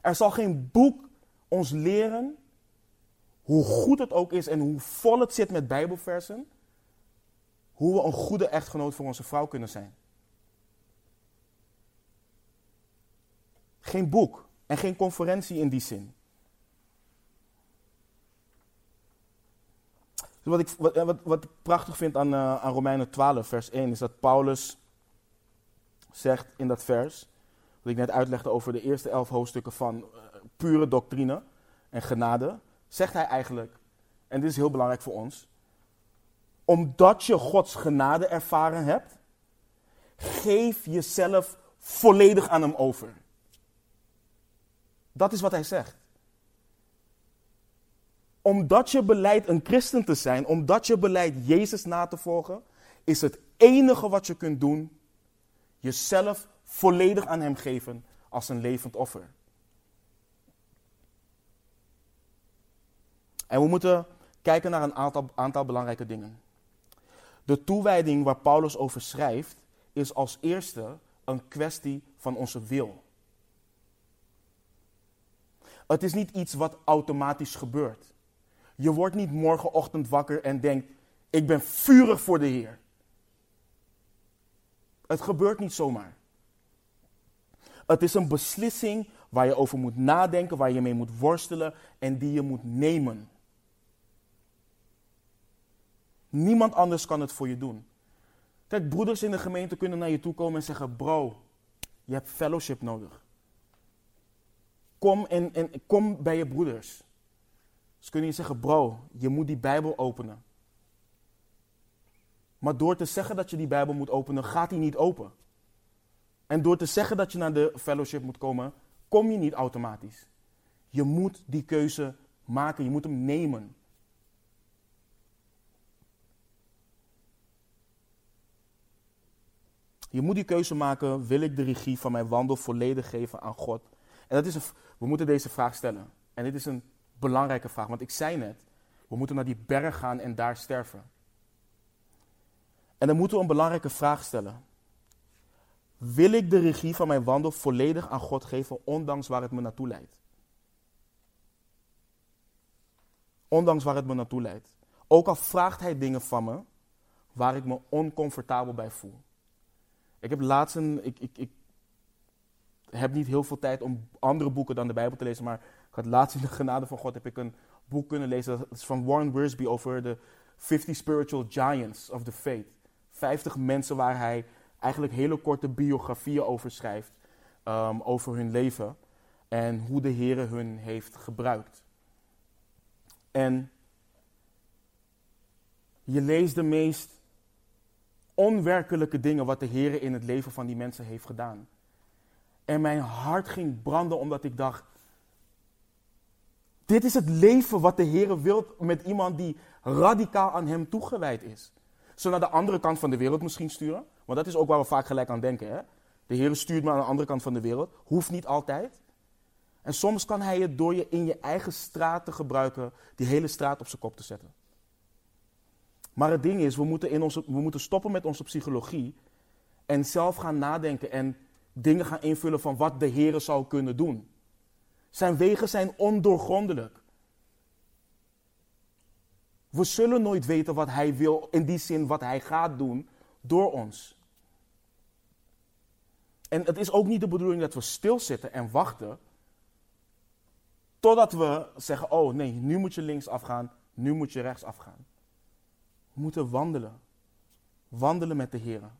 Er zal geen boek ons leren, hoe goed het ook is en hoe vol het zit met Bijbelversen, hoe we een goede echtgenoot voor onze vrouw kunnen zijn. Geen boek en geen conferentie in die zin. Wat ik, wat, wat, wat ik prachtig vind aan, uh, aan Romeinen 12, vers 1, is dat Paulus zegt in dat vers, wat ik net uitlegde over de eerste elf hoofdstukken van uh, pure doctrine en genade, zegt hij eigenlijk, en dit is heel belangrijk voor ons, omdat je Gods genade ervaren hebt, geef jezelf volledig aan Hem over. Dat is wat hij zegt. Omdat je beleidt een christen te zijn, omdat je beleidt Jezus na te volgen, is het enige wat je kunt doen jezelf volledig aan Hem geven als een levend offer. En we moeten kijken naar een aantal, aantal belangrijke dingen. De toewijding waar Paulus over schrijft, is als eerste een kwestie van onze wil. Het is niet iets wat automatisch gebeurt. Je wordt niet morgenochtend wakker en denkt: Ik ben vurig voor de Heer. Het gebeurt niet zomaar. Het is een beslissing waar je over moet nadenken, waar je mee moet worstelen en die je moet nemen. Niemand anders kan het voor je doen. Kijk, broeders in de gemeente kunnen naar je toe komen en zeggen: Bro, je hebt fellowship nodig. Kom, en, kom bij je broeders. Ze kunnen je zeggen: Bro, je moet die Bijbel openen. Maar door te zeggen dat je die Bijbel moet openen, gaat die niet open. En door te zeggen dat je naar de fellowship moet komen, kom je niet automatisch. Je moet die keuze maken, je moet hem nemen. Je moet die keuze maken, wil ik de regie van mijn wandel volledig geven aan God? En dat is een, we moeten deze vraag stellen. En dit is een belangrijke vraag, want ik zei net, we moeten naar die berg gaan en daar sterven. En dan moeten we een belangrijke vraag stellen. Wil ik de regie van mijn wandel volledig aan God geven, ondanks waar het me naartoe leidt? Ondanks waar het me naartoe leidt. Ook al vraagt hij dingen van me waar ik me oncomfortabel bij voel. Ik heb laatst een. Ik, ik, ik heb niet heel veel tijd om andere boeken dan de Bijbel te lezen, maar ik had laatst in de genade van God heb ik een boek kunnen lezen. Dat is van Warren Wiersbe over de 50 Spiritual Giants of the Faith. 50 mensen waar hij eigenlijk hele korte biografieën over schrijft. Um, over hun leven en hoe de Heer hun heeft gebruikt. En je leest de meest onwerkelijke dingen wat de Heer in het leven van die mensen heeft gedaan. En mijn hart ging branden omdat ik dacht, dit is het leven wat de Heer wil met iemand die radicaal aan Hem toegewijd is. Zo naar de andere kant van de wereld misschien sturen? Want dat is ook waar we vaak gelijk aan denken. Hè? De Heer stuurt me aan de andere kant van de wereld. Hoeft niet altijd. En soms kan Hij het door je in je eigen straat te gebruiken, die hele straat op zijn kop te zetten. Maar het ding is, we moeten, in onze, we moeten stoppen met onze psychologie en zelf gaan nadenken en dingen gaan invullen van wat de Heer zou kunnen doen. Zijn wegen zijn ondoorgrondelijk. We zullen nooit weten wat Hij wil, in die zin wat Hij gaat doen door ons. En het is ook niet de bedoeling dat we stilzitten en wachten totdat we zeggen, oh nee, nu moet je links afgaan, nu moet je rechts afgaan. We moeten wandelen. Wandelen met de Heer.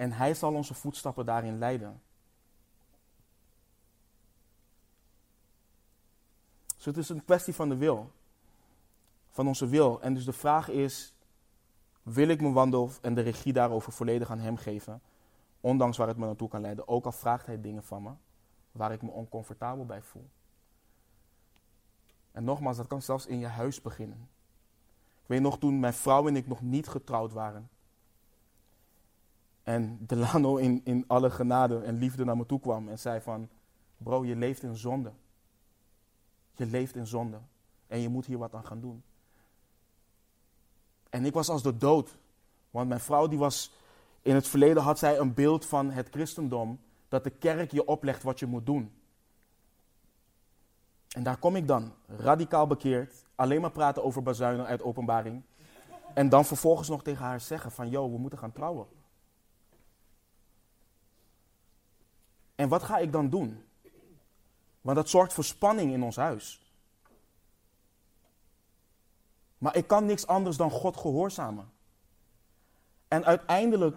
En Hij zal onze voetstappen daarin leiden. Dus het is een kwestie van de wil. Van onze wil. En dus de vraag is: wil ik mijn wandel en de regie daarover volledig aan Hem geven? Ondanks waar het me naartoe kan leiden. Ook al vraagt Hij dingen van me waar ik me oncomfortabel bij voel. En nogmaals, dat kan zelfs in je huis beginnen weet nog toen mijn vrouw en ik nog niet getrouwd waren. En Delano in, in alle genade en liefde naar me toe kwam en zei van, bro, je leeft in zonde. Je leeft in zonde. En je moet hier wat aan gaan doen. En ik was als de dood. Want mijn vrouw die was, in het verleden had zij een beeld van het christendom. Dat de kerk je oplegt wat je moet doen. En daar kom ik dan, radicaal bekeerd, alleen maar praten over bazuinen uit openbaring. En dan vervolgens nog tegen haar zeggen van, yo, we moeten gaan trouwen. En wat ga ik dan doen? Want dat zorgt voor spanning in ons huis. Maar ik kan niks anders dan God gehoorzamen. En uiteindelijk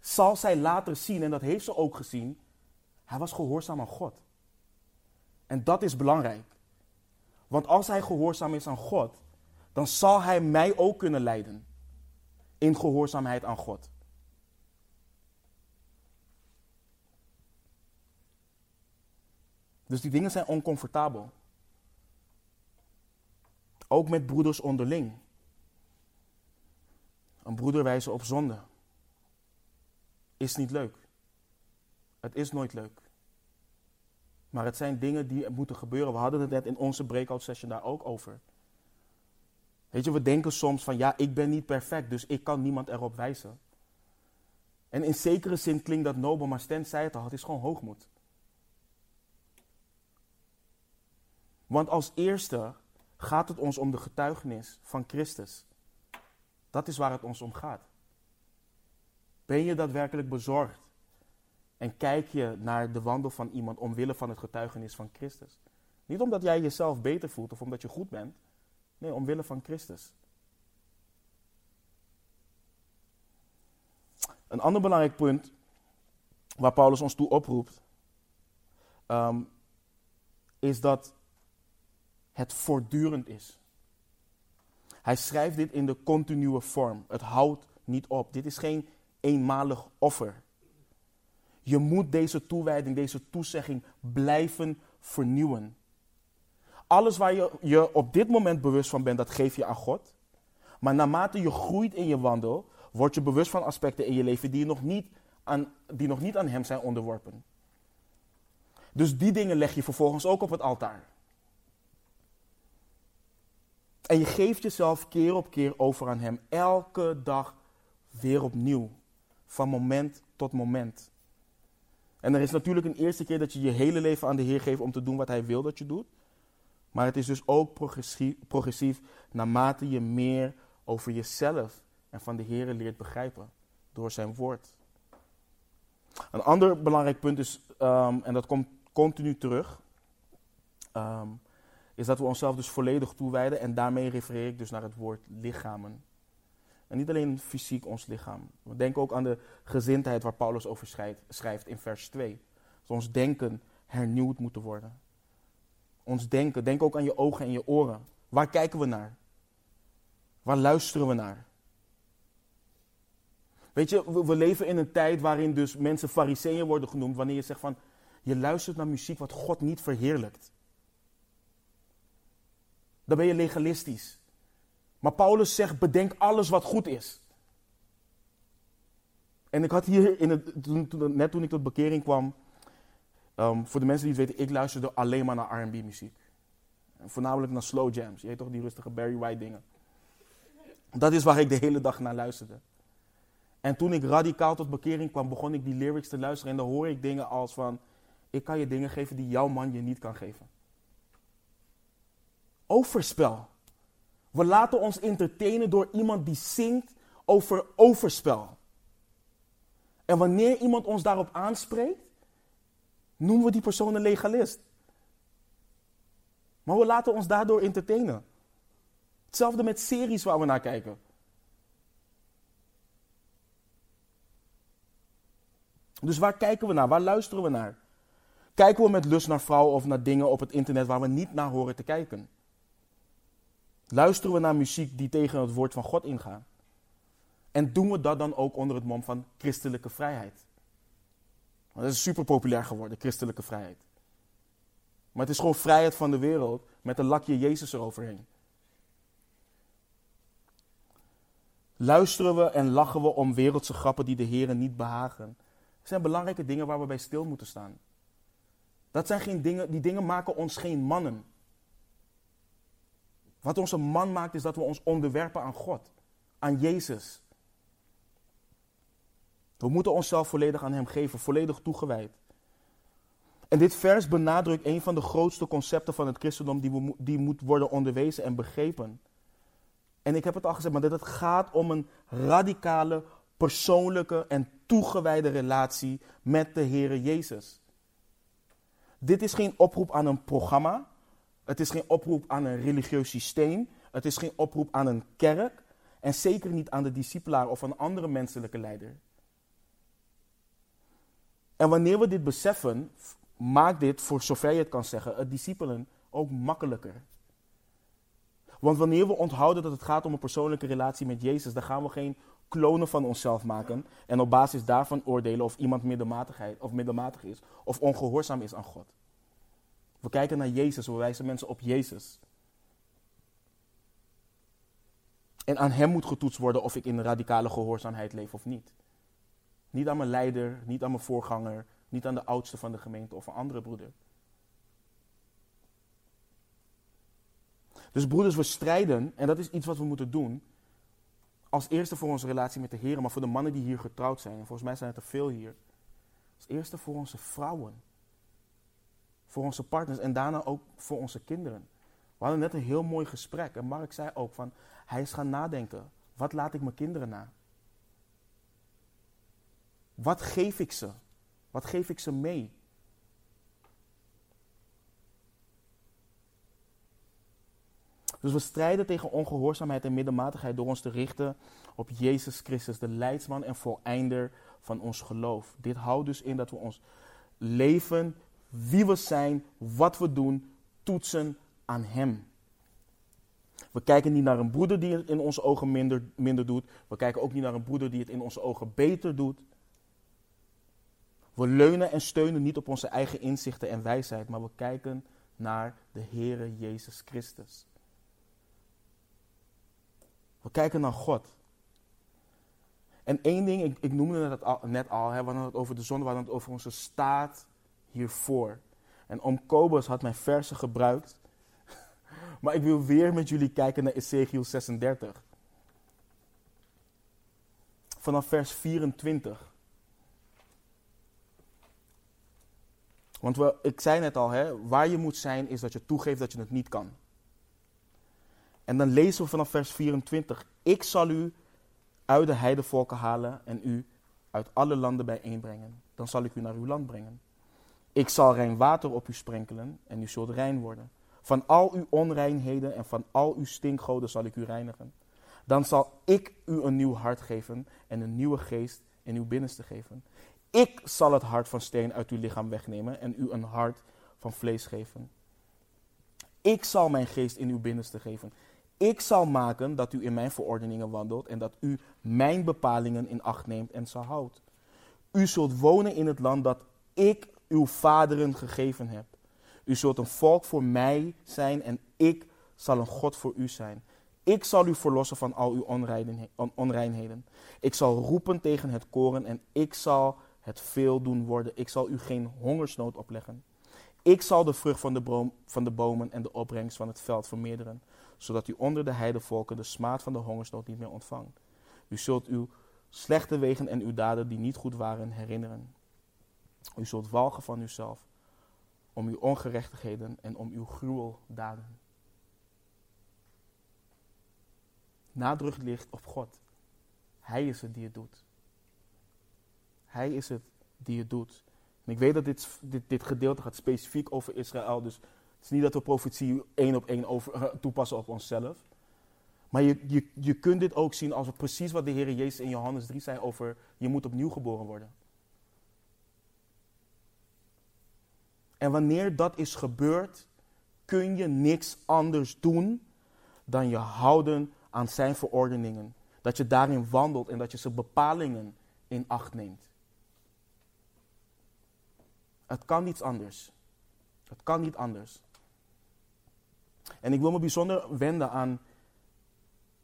zal zij later zien, en dat heeft ze ook gezien, hij was gehoorzaam aan God. En dat is belangrijk. Want als hij gehoorzaam is aan God, dan zal hij mij ook kunnen leiden. In gehoorzaamheid aan God. Dus die dingen zijn oncomfortabel. Ook met broeders onderling. Een broeder wijzen op zonde. Is niet leuk. Het is nooit leuk. Maar het zijn dingen die moeten gebeuren. We hadden het net in onze breakout session daar ook over. Weet je, we denken soms van ja, ik ben niet perfect, dus ik kan niemand erop wijzen. En in zekere zin klinkt dat nobel, maar Stan zei het al, het is gewoon hoogmoed. Want als eerste gaat het ons om de getuigenis van Christus. Dat is waar het ons om gaat. Ben je daadwerkelijk bezorgd En kijk je naar de wandel van iemand omwille van het getuigenis van Christus. Niet omdat jij jezelf beter voelt of omdat je goed bent. Nee, omwille van Christus. Een ander belangrijk punt waar Paulus ons toe oproept, ehm, is dat het voortdurend is. Hij schrijft dit in de continue vorm. Het houdt niet op. Dit is geen eenmalig offer. Je moet deze toewijding, deze toezegging blijven vernieuwen. Alles waar je je op dit moment bewust van bent, dat geef je aan God. Maar naarmate je groeit in je wandel, word je bewust van aspecten in je leven die nog niet aan, die nog niet aan Hem zijn onderworpen. Dus die dingen leg je vervolgens ook op het altaar. En je geeft jezelf keer op keer over aan Hem. Elke dag weer opnieuw. Van moment tot moment. En er is natuurlijk een eerste keer dat je je hele leven aan de Heer geeft om te doen wat Hij wil dat je doet. Maar het is dus ook progressief, progressief naarmate je meer over jezelf en van de Heer leert begrijpen door zijn woord. Een ander belangrijk punt is, ehm, en dat komt continu terug, ehm, is dat we onszelf dus volledig toewijden. En daarmee refereer ik dus naar het woord lichamen. En niet alleen fysiek ons lichaam. We denken ook aan de gezindheid waar Paulus over schrijft in vers 2. Dat ons denken hernieuwd moeten worden. Ons denken, denk ook aan je ogen en je oren. Waar kijken we naar? Waar luisteren we naar? Weet je, we, leven in een tijd waarin dus mensen fariseeën worden genoemd wanneer je zegt van, je luistert naar muziek wat God niet verheerlijkt. Dan ben je legalistisch. Maar Paulus zegt, bedenk alles wat goed is. En ik had hier, in het, net toen ik tot bekering kwam, um, voor de mensen die het weten, ik luisterde alleen maar naar R&B muziek. Voornamelijk naar slow jams. Je weet toch die rustige Barry White dingen. Dat is waar ik de hele dag naar luisterde. En toen ik radicaal tot bekering kwam, begon ik die lyrics te luisteren. En dan hoor ik dingen als van, ik kan je dingen geven die jouw man je niet kan geven. Overspel. We laten ons entertainen door iemand die zingt over overspel. En wanneer iemand ons daarop aanspreekt, noemen we die persoon een legalist. Maar we laten ons daardoor entertainen. Hetzelfde met series waar we naar kijken. Dus waar kijken we naar? Waar luisteren we naar? Kijken we met lust naar vrouwen of naar dingen op het internet waar we niet naar horen te kijken? Luisteren we naar muziek die tegen het woord van God ingaan? En doen we dat dan ook onder het mom van christelijke vrijheid? Dat is super populair geworden, christelijke vrijheid. Maar het is gewoon vrijheid van de wereld met een lakje Jezus eroverheen. Luisteren we en lachen we om wereldse grappen die de Heren niet behagen? Dat zijn belangrijke dingen waar we bij stil moeten staan. Dat zijn geen dingen, die dingen maken ons geen mannen. Wat ons een man maakt is dat we ons onderwerpen aan God, aan Jezus. We moeten onszelf volledig aan Hem geven, volledig toegewijd. En dit vers benadrukt een van de grootste concepten van het christendom die, we, die moet worden onderwezen en begrepen. En ik heb het al gezegd, maar dat het gaat om een radicale, persoonlijke en toegewijde relatie met de Heere Jezus. Dit is geen oproep aan een programma. Het is geen oproep aan een religieus systeem. Het is geen oproep aan een kerk. En zeker niet aan de discipelaar of een andere menselijke leider. En wanneer we dit beseffen, maakt dit, voor zover je het kan zeggen, het discipelen ook makkelijker. Want wanneer we onthouden dat het gaat om een persoonlijke relatie met Jezus, dan gaan we geen klonen van onszelf maken en op basis daarvan oordelen of iemand middelmatigheid, of middelmatig is of ongehoorzaam is aan God. We kijken naar Jezus, we wijzen mensen op Jezus. En aan Hem moet getoetst worden of ik in radicale gehoorzaamheid leef of niet. Niet aan mijn leider, niet aan mijn voorganger, niet aan de oudste van de gemeente of een andere broeder. Dus broeders, we strijden, en dat is iets wat we moeten doen, als eerste voor onze relatie met de Heer, maar voor de mannen die hier getrouwd zijn, en volgens mij zijn het er veel hier, als eerste voor onze vrouwen, voor onze partners en daarna ook voor onze kinderen. We hadden net een heel mooi gesprek en Mark zei ook van, hij is gaan nadenken, wat laat ik mijn kinderen na? Wat geef ik ze? Wat geef ik ze mee? Dus we strijden tegen ongehoorzaamheid en middelmatigheid door ons te richten op Jezus Christus, de leidsman en voleinder van ons geloof. Dit houdt dus in dat we ons leven, wie we zijn, wat we doen, toetsen aan Hem. We kijken niet naar een broeder die het in onze ogen minder, minder doet. We kijken ook niet naar een broeder die het in onze ogen beter doet. We leunen en steunen niet op onze eigen inzichten en wijsheid, maar we kijken naar de Heere Jezus Christus. We kijken naar God. En één ding, ik, ik noemde het net al, we hadden het over de zon, we hadden het over onze staat hiervoor. En Om Kobus had mijn versen gebruikt. maar ik wil weer met jullie kijken naar Ezekiel 36. Vanaf vers 24. Want ik zei net al, hè, waar je moet zijn is dat je toegeeft dat je het niet kan. En dan lezen we vanaf vers 24. Ik zal u uit de heidevolken halen en u uit alle landen bijeenbrengen. Dan zal ik u naar uw land brengen. Ik zal rein water op u sprenkelen en u zult rein worden. Van al uw onreinheden en van al uw stinkgoden zal ik u reinigen. Dan zal ik u een nieuw hart geven en een nieuwe geest in uw binnenste geven. Ik zal het hart van steen uit uw lichaam wegnemen en u een hart van vlees geven. Ik zal mijn geest in uw binnenste geven ik zal maken dat u in mijn verordeningen wandelt en dat u mijn bepalingen in acht neemt en zal houdt. U zult wonen in het land dat ik uw vaderen gegeven heb. U zult een volk voor mij zijn en ik zal een God voor u zijn. Ik zal u verlossen van al uw onreinheden. Ik zal roepen tegen het koren en ik zal het veel doen worden. Ik zal u geen hongersnood opleggen. Ik zal de vrucht van de, boom, van de bomen en de opbrengst van het veld vermeerderen zodat u onder de heidevolken de smaad van de hongersnood niet meer ontvangt. U zult uw slechte wegen en uw daden die niet goed waren herinneren. U zult walgen van uzelf om uw ongerechtigheden en om uw gruweldaden. Nadruk ligt op God. Hij is het die het doet. Hij is het die het doet. En ik weet dat dit, dit, dit gedeelte gaat specifiek over Israël, dus het is niet dat we profetie één op één eh, toepassen op onszelf. Maar je, je, je kunt dit ook zien als precies wat de Heer Jezus in Johannes 3 zei over je moet opnieuw geboren worden. En wanneer dat is gebeurd, kun je niks anders doen dan je houden aan zijn verordeningen. Dat je daarin wandelt en dat je zijn bepalingen in acht neemt. Het kan niets anders. Het kan niet anders. En ik wil me bijzonder wenden aan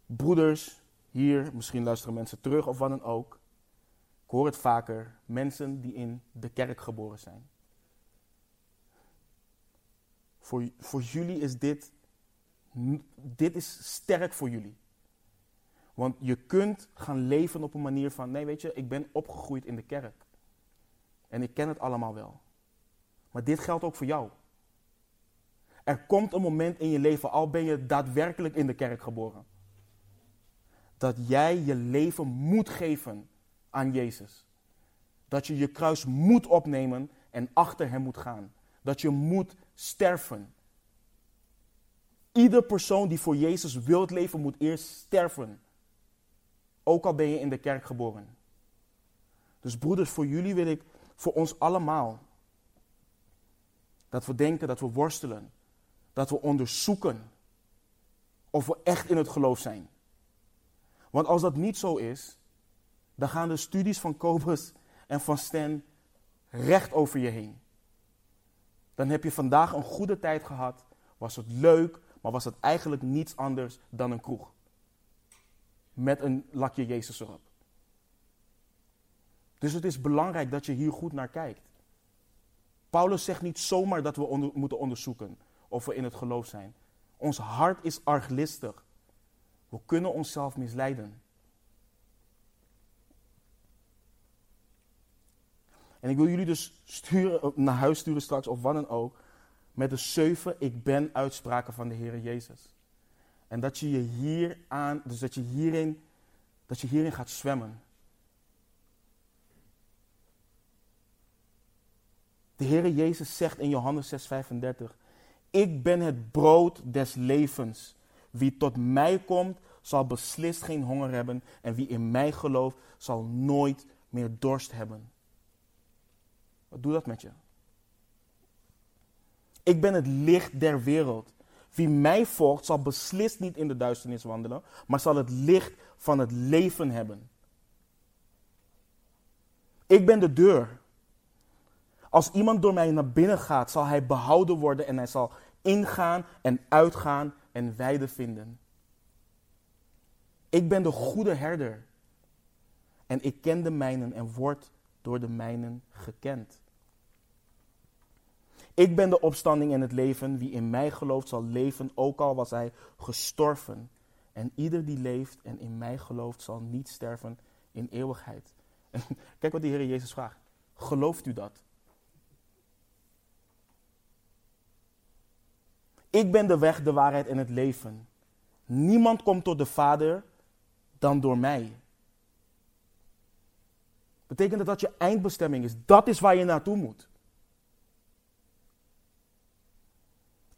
broeders hier, misschien luisteren mensen terug of wat dan ook. Ik hoor het vaker, mensen die in de kerk geboren zijn. Voor, voor jullie is dit, dit is sterk voor jullie. Want je kunt gaan leven op een manier van, nee weet je, ik ben opgegroeid in de kerk. En ik ken het allemaal wel. Maar dit geldt ook voor jou. Er komt een moment in je leven, al ben je daadwerkelijk in de kerk geboren, dat jij je leven moet geven aan Jezus. Dat je je kruis moet opnemen en achter Hem moet gaan. Dat je moet sterven. Ieder persoon die voor Jezus wil leven, moet eerst sterven. Ook al ben je in de kerk geboren. Dus broeders, voor jullie wil ik, voor ons allemaal, dat we denken, dat we worstelen dat we onderzoeken of we echt in het geloof zijn. Want als dat niet zo is, dan gaan de studies van Kobus en van Stan recht over je heen. Dan heb je vandaag een goede tijd gehad, was het leuk, maar was het eigenlijk niets anders dan een kroeg. Met een lakje Jezus erop. Dus het is belangrijk dat je hier goed naar kijkt. Paulus zegt niet zomaar dat we moeten onderzoeken of we in het geloof zijn. Ons hart is arglistig. We kunnen onszelf misleiden. En ik wil jullie dus sturen, naar huis sturen straks of wat dan ook. Met de zeven ik ben uitspraken van de Heer Jezus. En dat je je hier aan, dus dat je hierin, dat je hierin gaat zwemmen. De Heere Jezus zegt in Johannes 6:35: Ik ben het brood des levens. Wie tot mij komt, zal beslist geen honger hebben. En wie in mij gelooft, zal nooit meer dorst hebben. Wat doet dat met je? Ik ben het licht der wereld. Wie mij volgt, zal beslist niet in de duisternis wandelen, maar zal het licht van het leven hebben. Ik ben de deur. Als iemand door mij naar binnen gaat, zal hij behouden worden en hij zal ingaan en uitgaan en weide vinden. Ik ben de goede herder. En ik ken de mijnen en word door de mijnen gekend. Ik ben de opstanding en het leven. Wie in mij gelooft zal leven, ook al was hij gestorven. En ieder die leeft en in mij gelooft zal niet sterven in eeuwigheid. En kijk wat de Heer Jezus vraagt. Gelooft u dat? Ik ben de weg, de waarheid en het leven. Niemand komt tot de Vader dan door mij. Betekent dat dat je eindbestemming is? Dat is waar je naartoe moet.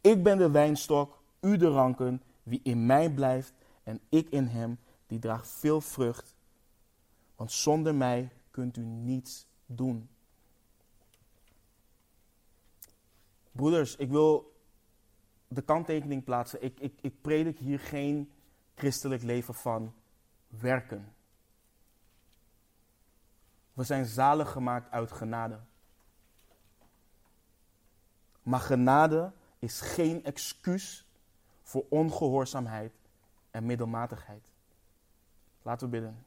Ik ben de wijnstok, u de ranken. Wie in mij blijft en ik in hem, die draagt veel vrucht. Want zonder mij kunt u niets doen. Broeders, ik wil de kanttekening plaatsen. Ik, ik, ik predik hier geen christelijk leven van werken. We zijn zalig gemaakt uit genade. Maar genade is geen excuus voor ongehoorzaamheid en middelmatigheid. Laten we bidden.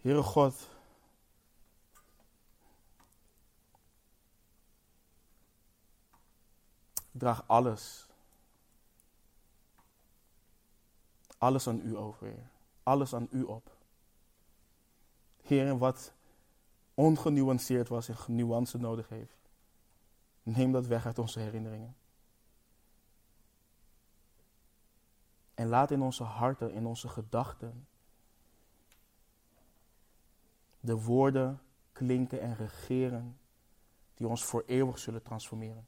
Heere God, draag alles, alles aan u over. Alles aan u op. Heer, wat ongenuanceerd was en nuance nodig heeft. Neem dat weg uit onze herinneringen. En laat in onze harten, in onze gedachten, de woorden klinken en regeren die ons voor eeuwig zullen transformeren.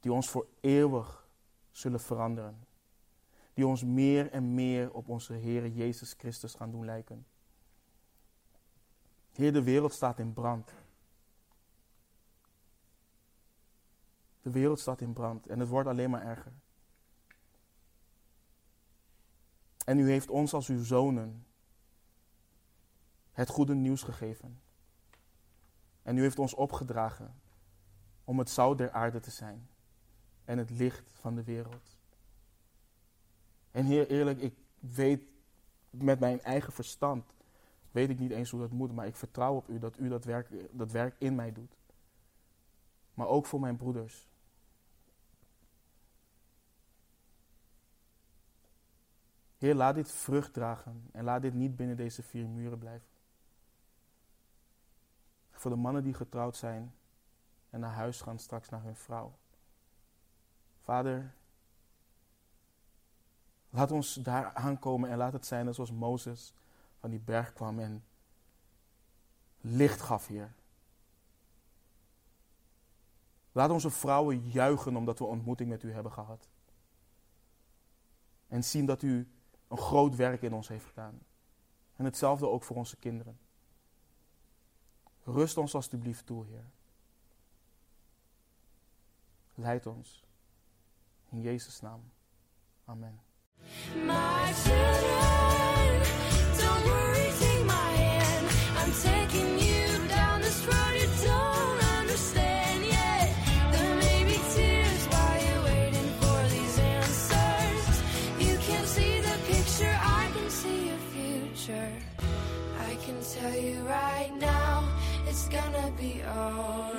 Die ons voor eeuwig zullen veranderen. Die ons meer en meer op onze Heer Jezus Christus gaan doen lijken. Heer, de wereld staat in brand. De wereld staat in brand en het wordt alleen maar erger. En u heeft ons als uw zonen het goede nieuws gegeven. En u heeft ons opgedragen om het zout der aarde te zijn en het licht van de wereld. En Heer, eerlijk, ik weet met mijn eigen verstand, weet ik niet eens hoe dat moet, maar ik vertrouw op u dat u dat werk, dat werk in mij doet. Maar ook voor mijn broeders. Heer, laat dit vrucht dragen en laat dit niet binnen deze vier muren blijven. Voor de mannen die getrouwd zijn en naar huis gaan straks naar hun vrouw. Vader, laat ons daar aankomen en laat het zijn zoals Mozes van die berg kwam en licht gaf, Heer. Laat onze vrouwen juichen omdat we ontmoeting met u hebben gehad. En zien dat u een groot werk in ons heeft gedaan. En hetzelfde ook voor onze kinderen. Rust ons alstublieft toe, Heer. Leid ons. In Jezus' naam. Amen. Tell you right now, it's gonna be alright.